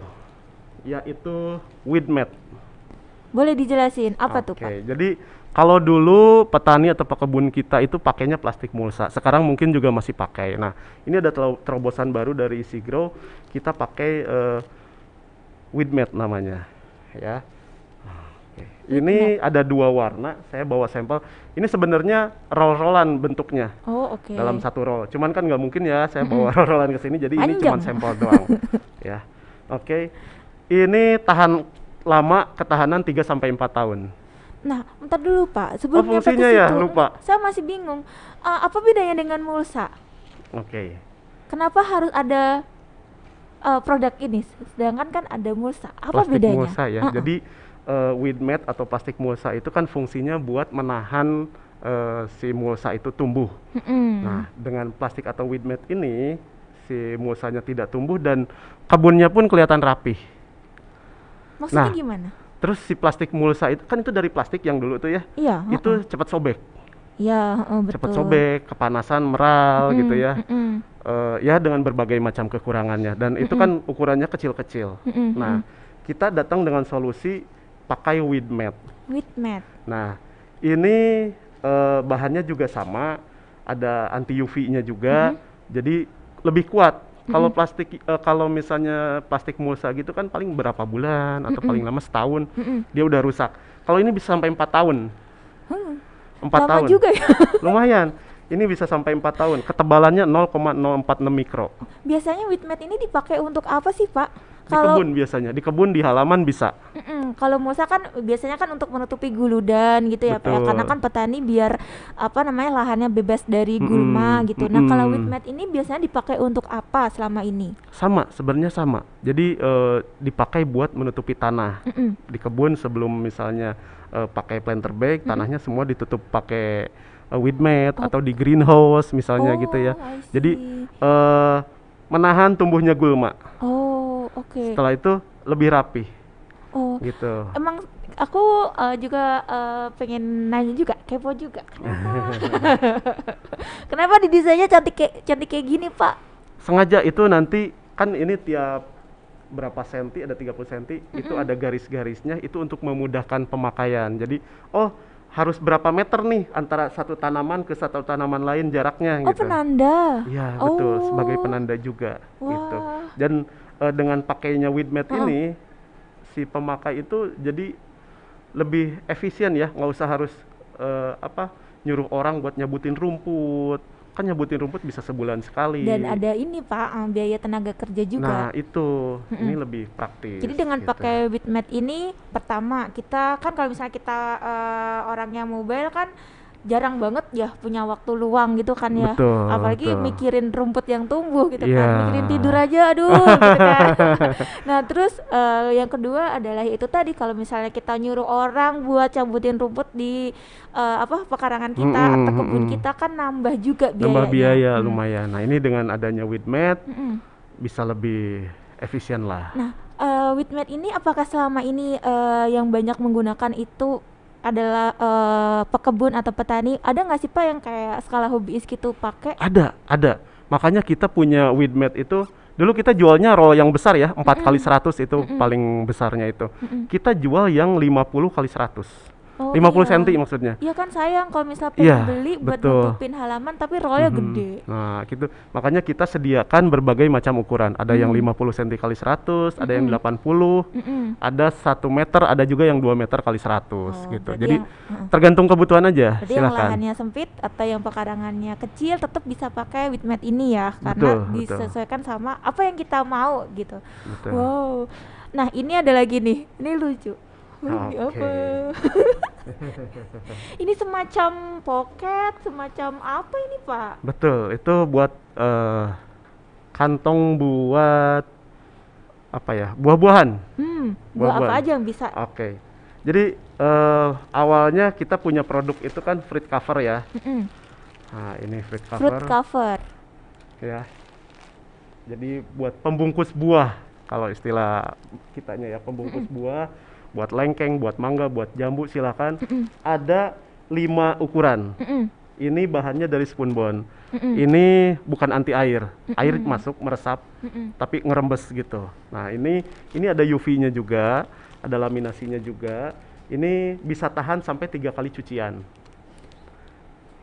yaitu weed mat.
Boleh dijelasin apa tuh
Oke,
pak?
jadi kalau dulu petani atau pekebun kita itu pakainya plastik mulsa, sekarang mungkin juga masih pakai. Nah, ini ada tero- terobosan baru dari Isigro, kita pakai weed mat namanya, ya. Ini ada dua warna. Saya bawa sampel. Ini sebenarnya roll-rollan bentuknya
Oh, oke.
dalam satu roll. Cuman kan nggak mungkin ya saya bawa roll-rollan ke sini. Jadi ini
Panjang.
cuma sampel doang. ya. Oke. Ini tahan lama ketahanan 3 sampai 4 tahun.
Nah, bentar dulu Pak. Sebelum nyampe ke
fungsinya ya? Lupa.
saya masih bingung. Eh, apa bedanya dengan mulsa?
Oke.
Kenapa harus ada eh, produk ini? Sedangkan kan ada mulsa. Apa
plastik
bedanya?
mulsa ya.
Uh-uh.
Jadi eh, weed mat atau plastik mulsa itu kan fungsinya buat menahan eh, si mulsa itu tumbuh.
Mm-mm.
Nah, dengan plastik atau weed mat ini si mulsanya tidak tumbuh dan kebunnya pun kelihatan rapih.
Maksudnya
nah,
gimana?
Terus si plastik mulsa itu kan itu dari plastik yang dulu tuh ya.
Iya.
Itu cepat sobek,
Iya, heeh, betul.
cepat sobek, kepanasan, meral
Mm-mm,
gitu ya.
mm-mm,
Eh, ya dengan berbagai macam kekurangannya dan itu kan ukurannya kecil-kecil.
mm-mm,
Nah, kita datang dengan solusi pakai weed mat.
With mat.
Nah, ini eh, bahannya juga sama, ada anti UV-nya juga, jadi lebih kuat. Kalau plastik, eh, kalau misalnya plastik mulsa gitu kan paling berapa bulan atau paling lama setahun,
Mm-mm.
dia udah rusak. Kalau ini bisa sampai empat tahun,
Hmm,
empat
lama
tahun,
juga ya.
lumayan. Ini bisa sampai empat tahun. Ketebalannya 0,046 mikro.
Biasanya with mat ini dipakai untuk apa sih, Pak?
Di kebun biasanya, di kebun di halaman bisa.
Mm-mm, kalau mulsa kan biasanya kan untuk menutupi guludan gitu ya, Pak ya. Karena kan petani biar apa namanya lahannya bebas dari gulma
Mm-mm,
gitu. Nah, kalau
mm-mm.
mat ini biasanya dipakai untuk apa selama ini?
Sama, sebenarnya sama. Jadi eh, dipakai buat menutupi tanah.
Mm-mm.
di kebun sebelum misalnya eh, pakai planter bag tanahnya semua ditutup pakai weed mat atau di greenhouse misalnya gitu ya
Oh,
jadi eh, menahan tumbuhnya gulma
Oh, oke.
setelah itu lebih rapi
Oh,
gitu
emang aku eh, juga eh, pengen nanya juga, kepo juga. Kenapa? Kenapa didesainnya cantik kayak cantik kayak gini, Pak?
sengaja itu nanti kan ini tiap berapa senti ada 30 senti itu ada garis-garisnya itu untuk memudahkan pemakaian jadi oh harus berapa meter nih antara satu tanaman ke satu tanaman lain jaraknya
Oh,
gitu
penanda.
Iya betul sebagai
Oh.
penanda juga gitu.
Wah.
Dan eh, dengan pakainya weed mat
Heeh.
ini si pemakai itu jadi lebih efisien ya, nggak usah harus eh, apa nyuruh orang buat nyabutin rumput. Kan nyabutin rumput bisa sebulan sekali.
Dan ada ini, Pak, eh, biaya tenaga kerja
Nah
juga.
itu ini lebih praktis.
Jadi dengan
gitu.
pakai bitmat ini pertama kita kan kalau misalnya kita eh, orangnya mobile kan jarang banget ya punya waktu luang gitu kan ya.
Betul,
Apalagi
betul.
mikirin rumput yang tumbuh gitu
Iya.
kan. Mikirin tidur aja aduh gitu kan. nah, terus eh, yang kedua adalah itu tadi kalau misalnya kita nyuruh orang buat cabutin rumput di eh, apa pekarangan kita
Mm-mm,
atau kebun
mm-mm.
kita kan nambah juga biayanya.
Nambah biaya
Hmm.
lumayan. Nah ini dengan adanya weed mat
Mm-mm.
bisa lebih efisien lah.
Nah, eh Witmed ini apakah selama ini eh, yang banyak menggunakan itu adalah eh, pekebun atau petani? Ada nggak sih Pak yang kayak skala hobiis gitu pakai?
Ada, ada. Makanya kita punya weed mat itu dulu kita jualnya roll yang besar ya, 4 kali 100 itu paling besarnya itu. Kita jual yang 50 kali 100.
Oh,
50
iya.
cm maksudnya.
Iya kan sayang kalau misalnya pengen
Iya,
beli buat
betul.
nutupin halaman tapi rollnya
Mhm.
gede.
Nah, gitu. Makanya kita sediakan berbagai macam ukuran. Ada yang 50 cm kali 100, ada yang 80,
Mm-mm.
ada 1 meter, ada juga yang 2 meter kali 100
Oh,
gitu. Jadi
yang-
tergantung kebutuhan aja.
Berarti yang lahannya sempit atau yang pekarangannya kecil tetap bisa pakai Witmed ini ya karena
Betul, betul.
disesuaikan sama apa yang kita mau gitu.
Betul.
Wow. Nah, ini ada lagi nih. Ini lucu.
Oke.
apa? ini semacam pocket, semacam apa ini, Pak?
Betul, itu buat eh, kantong buat apa ya? Buah-buahan.
Hmm, buat apa
Buah-buahan.
aja yang bisa?
Oke. Jadi eh, awalnya kita punya produk itu kan fruit cover ya. Nah, ini fruit cover.
Fruit cover.
ya. Jadi buat pembungkus buah kalau istilah kitanya ya pembungkus buah, buat lengkeng, buat mangga, buat jambu silakan. Ada lima ukuran.
Mm-mm.
Ini bahannya dari spunbond.
Mm-mm.
Ini bukan anti air. Air masuk meresap
Mm-mm.
tapi ngerembes gitu. Nah, ini ini ada UV-nya juga, ada laminasinya juga. Ini bisa tahan sampai tiga kali cucian.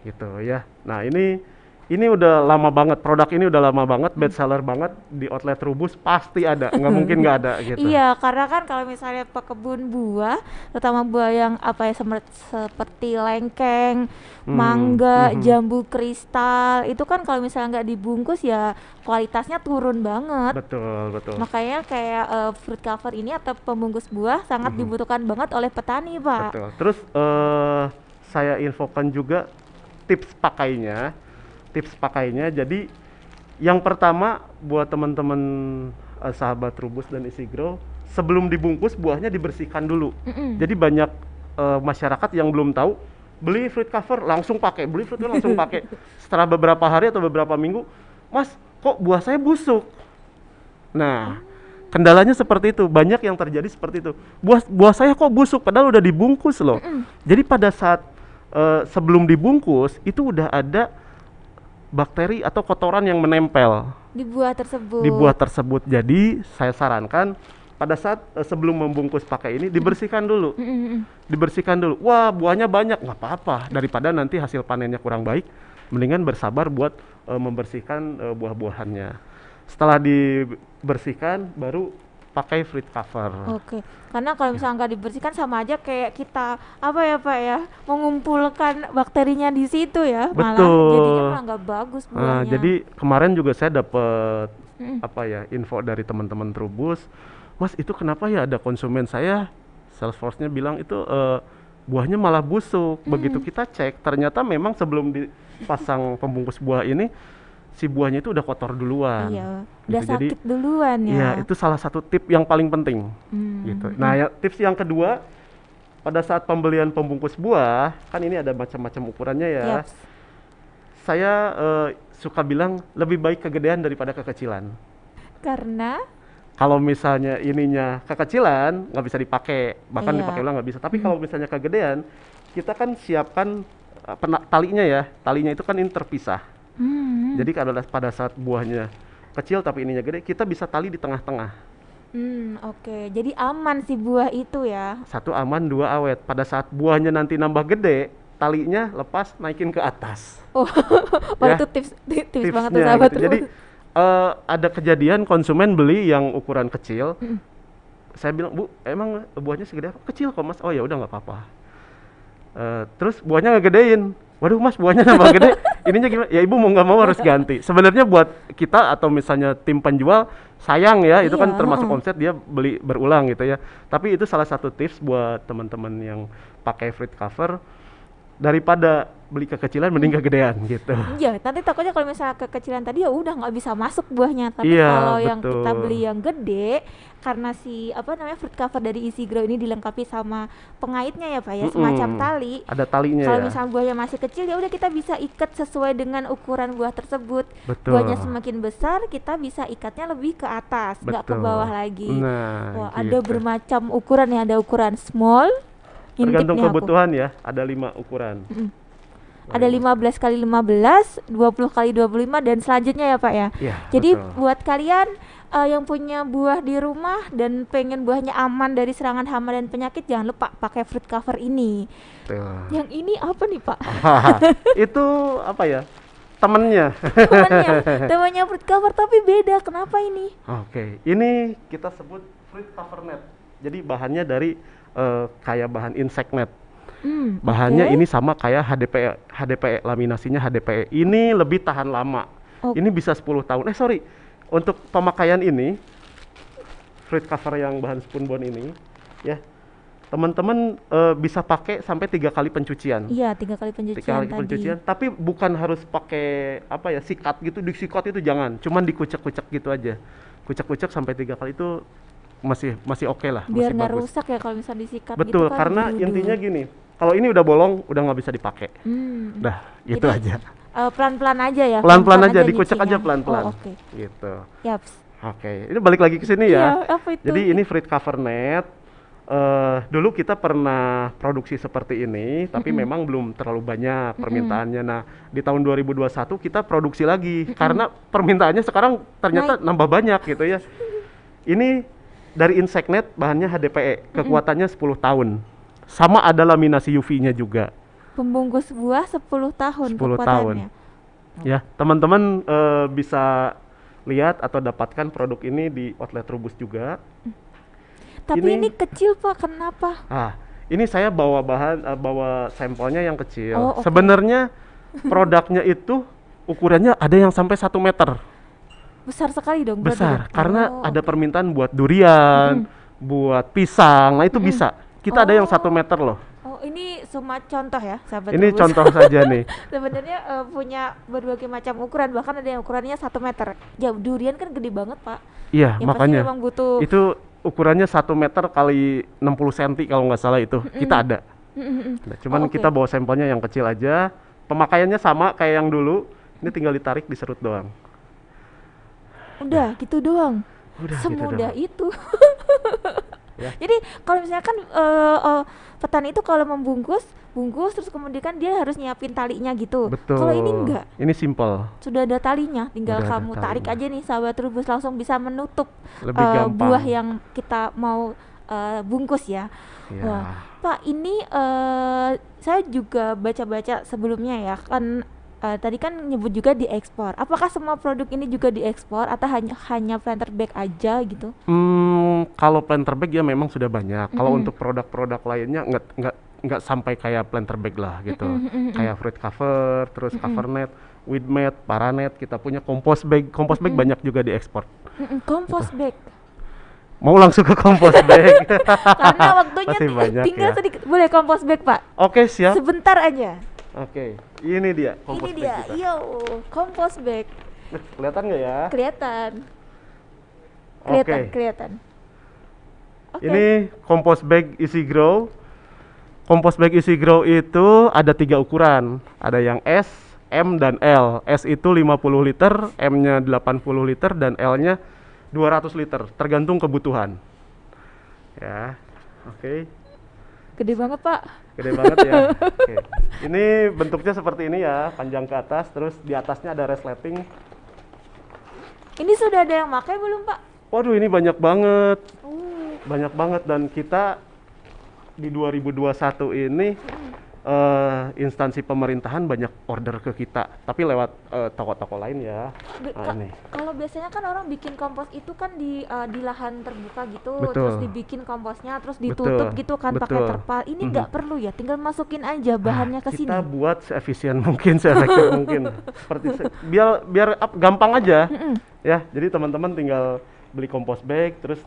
Gitu ya. Nah, ini ini udah lama banget produk ini udah lama banget best seller banget di outlet Rubus pasti ada nggak mungkin nggak ada gitu
Iya, karena kan kalau misalnya pekebun buah, terutama buah yang apa ya seperti lengkeng,
Hmm,
mangga,
mhm.
jambu kristal, itu kan kalau misalnya nggak dibungkus ya kualitasnya turun banget.
betul betul
Makanya kayak eh, fruit cover ini atau pembungkus buah sangat
Mhm.
dibutuhkan banget oleh petani, Pak.
betul terus eh, saya infokan juga tips pakainya tips pakainya jadi yang pertama buat teman-teman eh, sahabat Rubus dan isi grow sebelum dibungkus buahnya dibersihkan dulu
Mm-mm.
Jadi banyak eh, masyarakat yang belum tahu beli fruit cover langsung pakai, beli fruit cover langsung pakai. Setelah beberapa hari atau beberapa minggu, Mas, kok buah saya busuk? Nah, kendalanya seperti itu. Banyak yang terjadi seperti itu. Buah buah saya kok busuk padahal udah dibungkus loh. Jadi pada saat eh, sebelum dibungkus itu udah ada bakteri atau kotoran yang menempel
Di buah tersebut.
di buah tersebut. Jadi saya sarankan pada saat eh, sebelum membungkus pakai ini dibersihkan dulu, dibersihkan dulu. Wah buahnya banyak nggak apa-apa daripada nanti hasil panennya kurang baik. Mendingan bersabar buat eh, membersihkan eh, buah-buahannya. Setelah dibersihkan baru pakai fruit cover.
Oke, karena kalau misalnya nggak dibersihkan sama aja kayak kita apa ya Pak ya mengumpulkan bakterinya di situ ya, malah
Betul.
jadinya malah nggak bagus buahnya.
jadi kemarin juga saya dapat
Mm-mm.
apa ya info dari teman-teman Trubus, Mas itu kenapa ya ada konsumen saya Salesforce-nya bilang itu eh, buahnya malah busuk. Begitu kita cek, ternyata memang sebelum dipasang pembungkus buah ini si buahnya itu udah kotor duluan.
iya, udah
Gitu. Jadi,
sakit duluan ya.
Iya, itu salah satu tip yang paling penting
Hmm.
gitu. Nah, ya, tips yang kedua pada saat pembelian pembungkus buah, kan ini ada macam-macam ukurannya ya
Yaps.
saya eh, suka bilang lebih baik kegedean daripada kekecilan.
Karena
Kalau misalnya ininya kekecilan nggak bisa dipakai, bahkan
Iya.
dipakai ulang nggak bisa. Tapi kalau misalnya kegedean, kita kan siapkan pena- talinya ya, talinya itu kan ini terpisah.
Hmm,
Jadi kalau pada saat buahnya kecil tapi ininya gede, kita bisa tali di tengah-tengah.
hmm, oke, jadi aman si buah itu ya.
Satu aman, dua awet. Pada saat buahnya nanti nambah gede, talinya lepas naikin ke atas.
Oh, wah
Ya,
itu tips tips, banget tuh
tipsnya
sahabat
gitu. Jadi eh, ada kejadian konsumen beli yang ukuran kecil.
Mm.
Saya bilang, "Bu, emang buahnya segede apa?" "Kecil kok, Mas." "Oh ya udah nggak apa-apa." Eh, terus buahnya ngegedein. "Waduh, Mas, buahnya nambah gede." Ininya gimana? Ya Ibu mau nggak mau harus ganti. Sebenarnya buat kita atau misalnya tim penjual sayang ya, itu kan
Iya,
termasuk
heeh.
omset dia beli berulang gitu ya. Tapi itu salah satu tips buat teman-teman yang pakai fruit cover daripada beli kekecilan mending kegedean gitu.
Iya, nanti takutnya kalau misalnya kekecilan tadi ya udah nggak bisa masuk buahnya. Tapi
Iya,
kalau yang kita beli yang gede, karena si apa namanya fruit cover dari Easy Grow ini dilengkapi sama pengaitnya ya pak ya, semacam
Mm-mm.
tali.
Ada talinya
Kalau
ya.
misalnya buahnya masih kecil ya udah kita bisa ikat sesuai dengan ukuran buah tersebut.
Betul.
Buahnya semakin besar kita bisa ikatnya lebih ke atas, nggak ke bawah lagi.
Nah,
Wah, ada
gitu.
bermacam ukuran ya, ada ukuran small.
Tergantung
tipnya aku.
kebutuhan ya, ada lima ukuran.
Ada 15 kali 15, 20 kali 25 dan selanjutnya ya Pak ya.
Iya,
Jadi
betul.
buat kalian eh, yang punya buah di rumah dan pengen buahnya aman dari serangan hama dan penyakit jangan lupa pakai fruit cover ini.
Tuh.
Yang ini apa nih Pak?
itu apa ya? Temennya.
Temannya, temannya fruit cover tapi beda. Kenapa ini?
Oke, ini kita sebut fruit cover net. Jadi bahannya dari eh, kayak bahan insect net.
Hmm,
Bahannya
oke.
ini sama kayak HDPE, HDPE laminasinya HDPE. Ini lebih tahan lama.
Oh.
Ini bisa 10 tahun. Eh sorry, untuk pemakaian ini fruit cover yang bahan spoonbone ini, ya teman-teman eh, bisa pakai sampai tiga kali pencucian.
Iya, tiga kali pencucian
tiga kali
tadi.
pencucian. Tapi bukan harus pakai apa ya sikat gitu, disikat itu jangan. Cuman dikucek-kucek gitu aja. Kucek-kucek sampai tiga kali itu masih masih oke lah.
Biar nggak rusak ya kalau misalnya disikat
Betul,
gitu kan.
karena
dulu-dulu.
intinya gini, kalau ini udah bolong, udah nggak bisa dipakai.
Hmm.
Dah, gitu
Jadi,
aja.
Eh, pelan-pelan aja ya.
Pelan-pelan aja, dikucek aja
nyucinya.
pelan-pelan.
Oh, oke.
Gitu.
Yaps.
Oke, ini balik lagi ke sini ya.
Iya, apa itu?
Jadi ini fruit cover net. Eh, dulu kita pernah produksi seperti ini, tapi memang belum terlalu banyak permintaannya. Nah, di tahun 2021 kita produksi lagi karena permintaannya sekarang ternyata nambah banyak gitu ya. Ini dari insect net bahannya HDPE, kekuatannya 10 tahun. Sama ada laminasi UV-nya juga.
Pembungkus buah 10 tahun
10 tahun. Ya, teman-teman eh, bisa lihat atau dapatkan produk ini di outlet Rubus juga.
Tapi
Ini-
ini, kecil pak, kenapa?
Ah, ini saya bawa bahan eh, bawa sampelnya yang kecil.
Oh, oke.
Sebenarnya produknya itu ukurannya ada yang sampai satu meter.
Besar sekali dong.
besar
dong?
karena
Oh,
ada permintaan buat durian, buat pisang. Nah, itu bisa. Kita ada yang
Oh.
satu meter loh.
Ini cuma contoh ya, sahabat
Ini contoh saja nih.
Sebenarnya eh, punya berbagai macam ukuran, bahkan ada yang ukurannya satu meter. Ya durian kan gede banget pak.
Iya,
Ya
makanya
pasti emang butuh.
itu ukurannya satu meter kali 60 cm kalau nggak salah itu kita ada.
Mm, mm, mm.
Nah, cuman
Oh, oke.
kita bawa sampelnya yang kecil aja. Pemakaiannya sama kayak yang dulu. Ini tinggal ditarik diserut doang.
Udah gitu doang.
Udah gitu
Semudah
doang.
itu.
Ya.
Jadi kalau misalkan eh, eh, petani itu kalau membungkus, bungkus terus kemudian kan dia harus nyiapin talinya gitu.
Betul.
Kalau ini enggak,
Ini simple,
sudah ada talinya, tinggal
Udah
kamu tarik aja nih sahabat rubus langsung bisa menutup
lebih gampang.
buah yang kita mau eh, bungkus ya.
Ya.
Wah, Pak, ini eh saya juga baca-baca sebelumnya ya, kan eh, tadi kan nyebut juga diekspor. Apakah semua produk ini juga diekspor atau hanya hanya planter bag aja gitu?
Hmm, kalau planter bag ya memang sudah banyak. Kalau
Mm-mm.
untuk produk-produk lainnya nggak nggak nggak sampai kayak planter bag lah gitu.
Mm-mm.
Kayak fruit cover, terus cover net, weed mat, paranet. Kita punya compost bag. Compost bag banyak juga diekspor.
Mm-mm, Compost bag.
Mau langsung ke compost bag?
Karena waktunya
Masih
ti-
banyak
tinggal
ya.
sedikit. Boleh compost bag, Pak?
Oke siap.
Sebentar aja.
Oke, ini dia compost
ini
bag
dia.
kita.
Yo, compost bag.
Nah, Kelihatan nggak ya?
Kelihatan. Kelihatan,
Oke.
kelihatan. Oke.
Ini compost bag Easy Grow. Compost bag Easy Grow itu ada tiga ukuran. Ada yang S, M, dan L. S itu 50 liter, M-nya 80 liter, dan L-nya 200 liter. Tergantung kebutuhan. Ya, oke.
Gede banget, Pak.
Gede banget ya. Oke. Ini bentuknya seperti ini ya, panjang ke atas, terus di atasnya ada resleting.
Ini sudah ada yang pakai belum, Pak?
Waduh, ini banyak banget.
Uh,
banyak banget dan kita di 2021 ini eh, instansi pemerintahan banyak order ke kita tapi lewat eh, toko-toko lain ya
Be-
nah, ini
Kalau biasanya kan orang bikin kompos itu kan di eh, di lahan terbuka gitu,
Betul.
terus dibikin komposnya, terus ditutup
Betul,
gitu kan pakai terpal. Ini nggak perlu ya, tinggal masukin aja bahannya ke sini.
kita buat seefisien mungkin seefektif mungkin seperti se- biar biar ap- gampang aja
Mm-mm.
ya jadi teman-teman tinggal beli kompos bag terus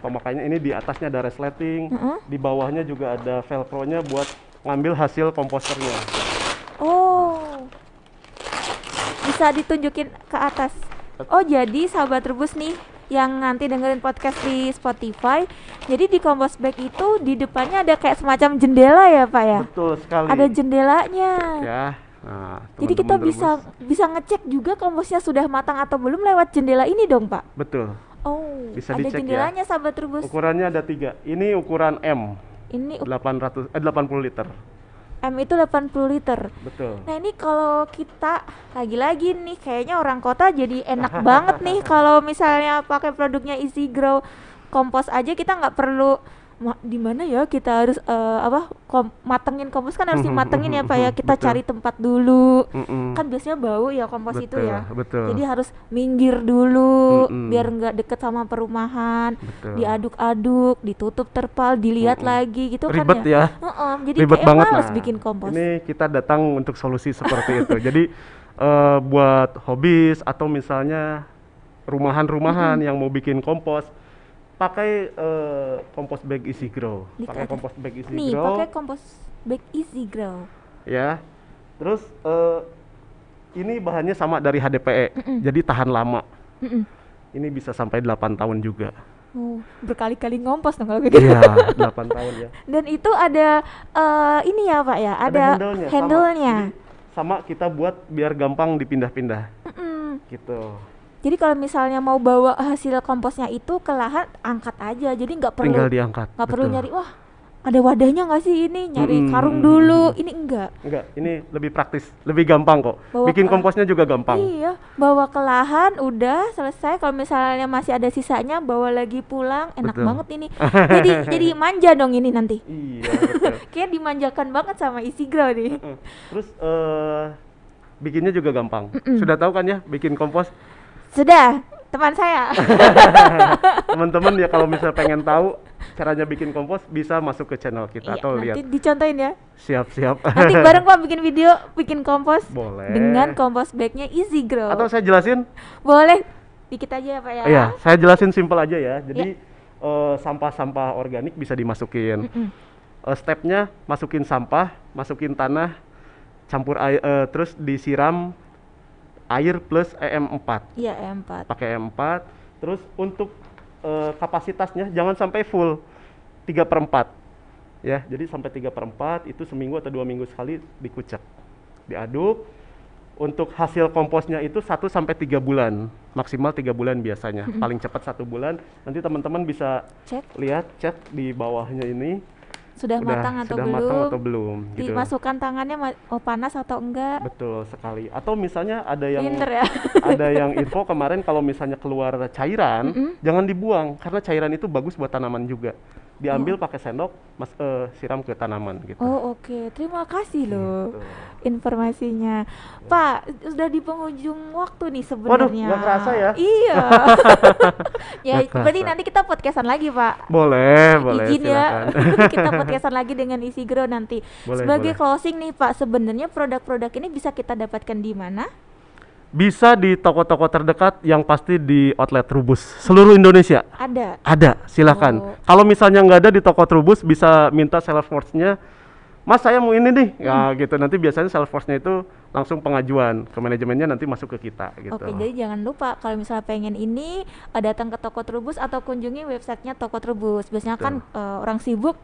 pemakaiannya ini di atasnya ada resleting
Mm-mm.
di bawahnya juga ada velcro-nya buat ngambil hasil komposternya
Oh, bisa ditunjukin ke atas. Oh, jadi sahabat rebus nih yang nanti dengerin podcast di Spotify. Jadi di kompos bag itu di depannya ada kayak semacam jendela ya, Pak ya?
betul sekali
Ada jendelanya.
ya nah,
Jadi kita
teman-teman
bisa
Rebus.
bisa ngecek juga komposnya sudah matang atau belum lewat jendela ini dong, Pak.
betul
Oh,
Bisa
ada
dicek ya.
jendelanya sahabat rebus.
Ukurannya ada tiga. Ini ukuran M,
Ini u-
800 eh 80 liter.
M itu 80 liter.
Betul.
Nah ini kalau kita lagi-lagi nih kayaknya orang kota jadi enak banget nih kalau misalnya pakai produknya Easy Grow kompos aja kita nggak perlu di mana ya kita harus eh, apa kom- matengin kompos kan harus dimatengin ya pak ya kita
Betul.
cari tempat dulu
Mm-mm.
kan biasanya bau ya kompos itu
Betul,
ya
betul.
jadi harus minggir dulu
Mm-mm.
biar nggak deket sama perumahan
Betul.
diaduk-aduk ditutup terpal dilihat
Mm-mm.
lagi gitu
Ribet
kan
ya.
Heeh, jadi
Ribet banget
males
nah.
bikin kompos
Ini kita datang untuk solusi seperti itu. Jadi eh, buat hobis atau misalnya rumahan-rumahan yang mau bikin kompos pakai eh, kompos bag Easy Grow. Pakai kompos bag Easy
nih
Grow.
pakai kompos bag Easy Grow
ya. Terus eh, ini bahannya sama dari HDPE.
Mm-mm.
Jadi tahan lama.
Mm-mm.
Ini bisa sampai 8 tahun juga.
Oh, berkali-kali ngompos dong kalau gitu.
Iya, 8 tahun ya.
Dan itu ada eh, ini ya Pak ya, ada,
handle-nya. sama.
handle-nya.
Jadi, sama kita buat biar gampang dipindah-pindah
Mm-mm.
gitu.
Jadi kalau misalnya mau bawa hasil komposnya itu ke lahan, angkat aja. Jadi nggak perlu
Tinggal diangkat.
nggak perlu nyari wah ada wadahnya nggak sih ini nyari
Mm-mm,
karung dulu. Ini enggak.
Enggak, ini lebih praktis, lebih gampang kok.
Bawa
Bikin
ke-
komposnya juga gampang.
Iya, bawa ke lahan udah selesai. Kalau misalnya masih ada sisanya, bawa lagi pulang. Enak
Betul.
banget ini. jadi jadi manja dong ini nanti.
Iya, betul.
Kayak dimanjakan banget sama isi grow nih.
Terus eh bikinnya juga gampang. Sudah tahu kan ya bikin kompos?
Sudah, teman saya.
Teman-teman ya kalau misalnya pengen tahu caranya bikin kompos bisa masuk ke channel kita
Iya,
atau
nanti
lihat.
dicontohin ya.
Siap-siap.
Nanti bareng Pak bikin video bikin kompos
Boleh.
dengan kompos bagnya Easy Grow.
Atau saya jelasin?
Boleh dikit aja ya Pak ya.
Iya, saya jelasin simpel aja ya. Jadi eh, sampah-sampah organik bisa dimasukin. Eh, stepnya masukin sampah, masukin tanah, campur air, eh, terus disiram air plus EM4.
Iya M4.
Pakai EM4. Terus untuk eh, kapasitasnya jangan sampai full 3 per 4 ya. Jadi sampai 3 per 4 itu seminggu atau dua minggu sekali dikucek, diaduk. Untuk hasil komposnya itu 1 sampai 3 bulan, maksimal 3 bulan biasanya. Paling cepat satu bulan. Nanti teman-teman bisa
Cek
lihat cek di bawahnya ini
sudah,
udah
matang atau
sudah
belum.
matang atau belum gitu.
Dimasukkan tangannya oh panas atau enggak.
Betul sekali. Atau misalnya ada yang
Pinter ya.
ada yang info kemarin kalau misalnya keluar cairan, jangan dibuang karena cairan itu bagus buat tanaman juga. Diambil pakai sendok, mas eh, siram ke tanaman gitu.
Oh oke, terima kasih loh
Gitu.
informasinya. Pak, sudah di penghujung waktu nih
Waduh,
sebenarnya.
nggak kerasa ya?
Iya. ya, berarti
kerasa.
nanti kita podcastan lagi, Pak.
Boleh, boleh
Izin ya, kita podcastan lagi dengan isi grow nanti.
Boleh,
Sebagai
boleh.
closing nih Pak, sebenarnya produk-produk ini bisa kita dapatkan di mana?
Bisa di toko-toko terdekat yang pasti di outlet Trubus seluruh Indonesia.
Ada.
Ada, silakan.
Oh.
Kalau misalnya nggak ada di toko Trubus, bisa minta sales force-nya. Mas, saya mau ini nih. Ya
Hmm.
gitu. Nanti biasanya sales force-nya itu langsung pengajuan ke manajemennya nanti masuk ke kita gitu.
Oke, jadi jangan lupa kalau misalnya pengen ini eh, datang ke toko Trubus atau kunjungi websitenya toko Trubus. Biasanya kan eh, orang sibuk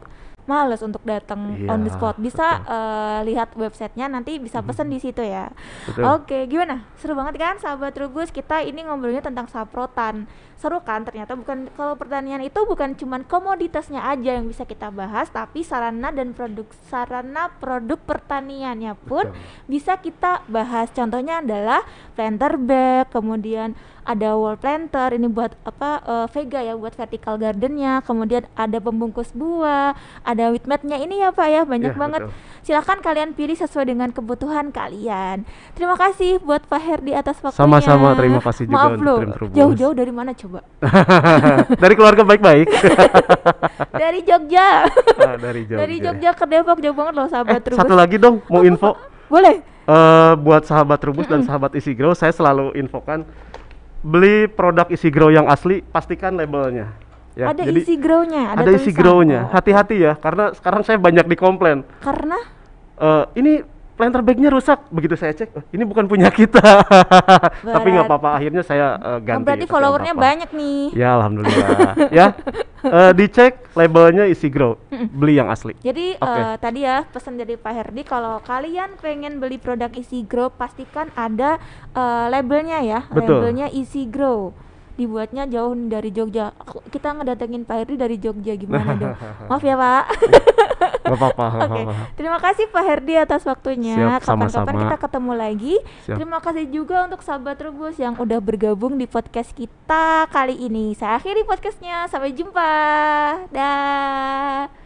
males untuk datang on the spot. Bisa
betul.
eh, lihat websitenya nanti bisa pesen di situ ya.
Betul.
Oke, gimana? Seru banget kan sahabat Trubus? Kita ini ngobrolnya tentang saprotan. Seru kan? Ternyata bukan kalau pertanian itu bukan cuman komoditasnya aja yang bisa kita bahas, tapi sarana dan produk sarana produk pertaniannya pun
Betul.
bisa kita bahas. Contohnya adalah planter bag, kemudian ada wall planter ini buat apa eh, vega ya buat vertical gardennya, kemudian ada pembungkus buah, ada wheat mat-nya ini ya Pak ya banyak
Iya,
banget.
betul.
Silahkan kalian pilih sesuai dengan kebutuhan kalian. Terima kasih buat Pak Herdi atas waktunya.
Sama-sama, terima kasih juga
Maaf loh, jauh-jauh dari mana coba?
dari keluarga baik-baik.
dari Jogja.
Ah, dari Jogja.
dari Jogja ke Depok jauh banget loh
Eh,
sahabat Trubus.
satu lagi dong, mau info.
Boleh.
Eh, buat sahabat Trubus dan sahabat Isi Grow, saya selalu infokan beli produk Isi Grow yang asli, pastikan labelnya. Ya,
ada
jadi
isi grow-nya, ada,
ada isi grow-nya.
Oh,
Hati-hati ya, karena sekarang saya banyak dikomplain.
Karena
Eh, ini planter bag-nya rusak. Begitu saya cek, "Eh, ini bukan punya kita. Tapi nggak apa-apa, akhirnya saya
oh,
ganti.
berarti followernya banyak nih.
Ya, alhamdulillah. ya, Eh, dicek labelnya isi grow, beli yang asli.
Jadi
Oke.
eh, tadi ya pesan dari Pak Herdi kalau kalian pengen beli produk Easy Grow pastikan ada eh, labelnya ya,
Betul.
labelnya Easy Grow. Dibuatnya jauh dari Jogja. Aku- Kita ngedatengin Pak Herdi dari Jogja gimana dong? Maaf ya Pak.
Gak apa-apa.
Oke,
apa-apa.
terima kasih Pak Herdi atas waktunya. Kapan-kapan kita ketemu lagi.
Siap.
Terima kasih juga untuk sahabat Rubus yang udah bergabung di podcast kita kali ini. Saya akhiri podcastnya. Sampai jumpa. Dah.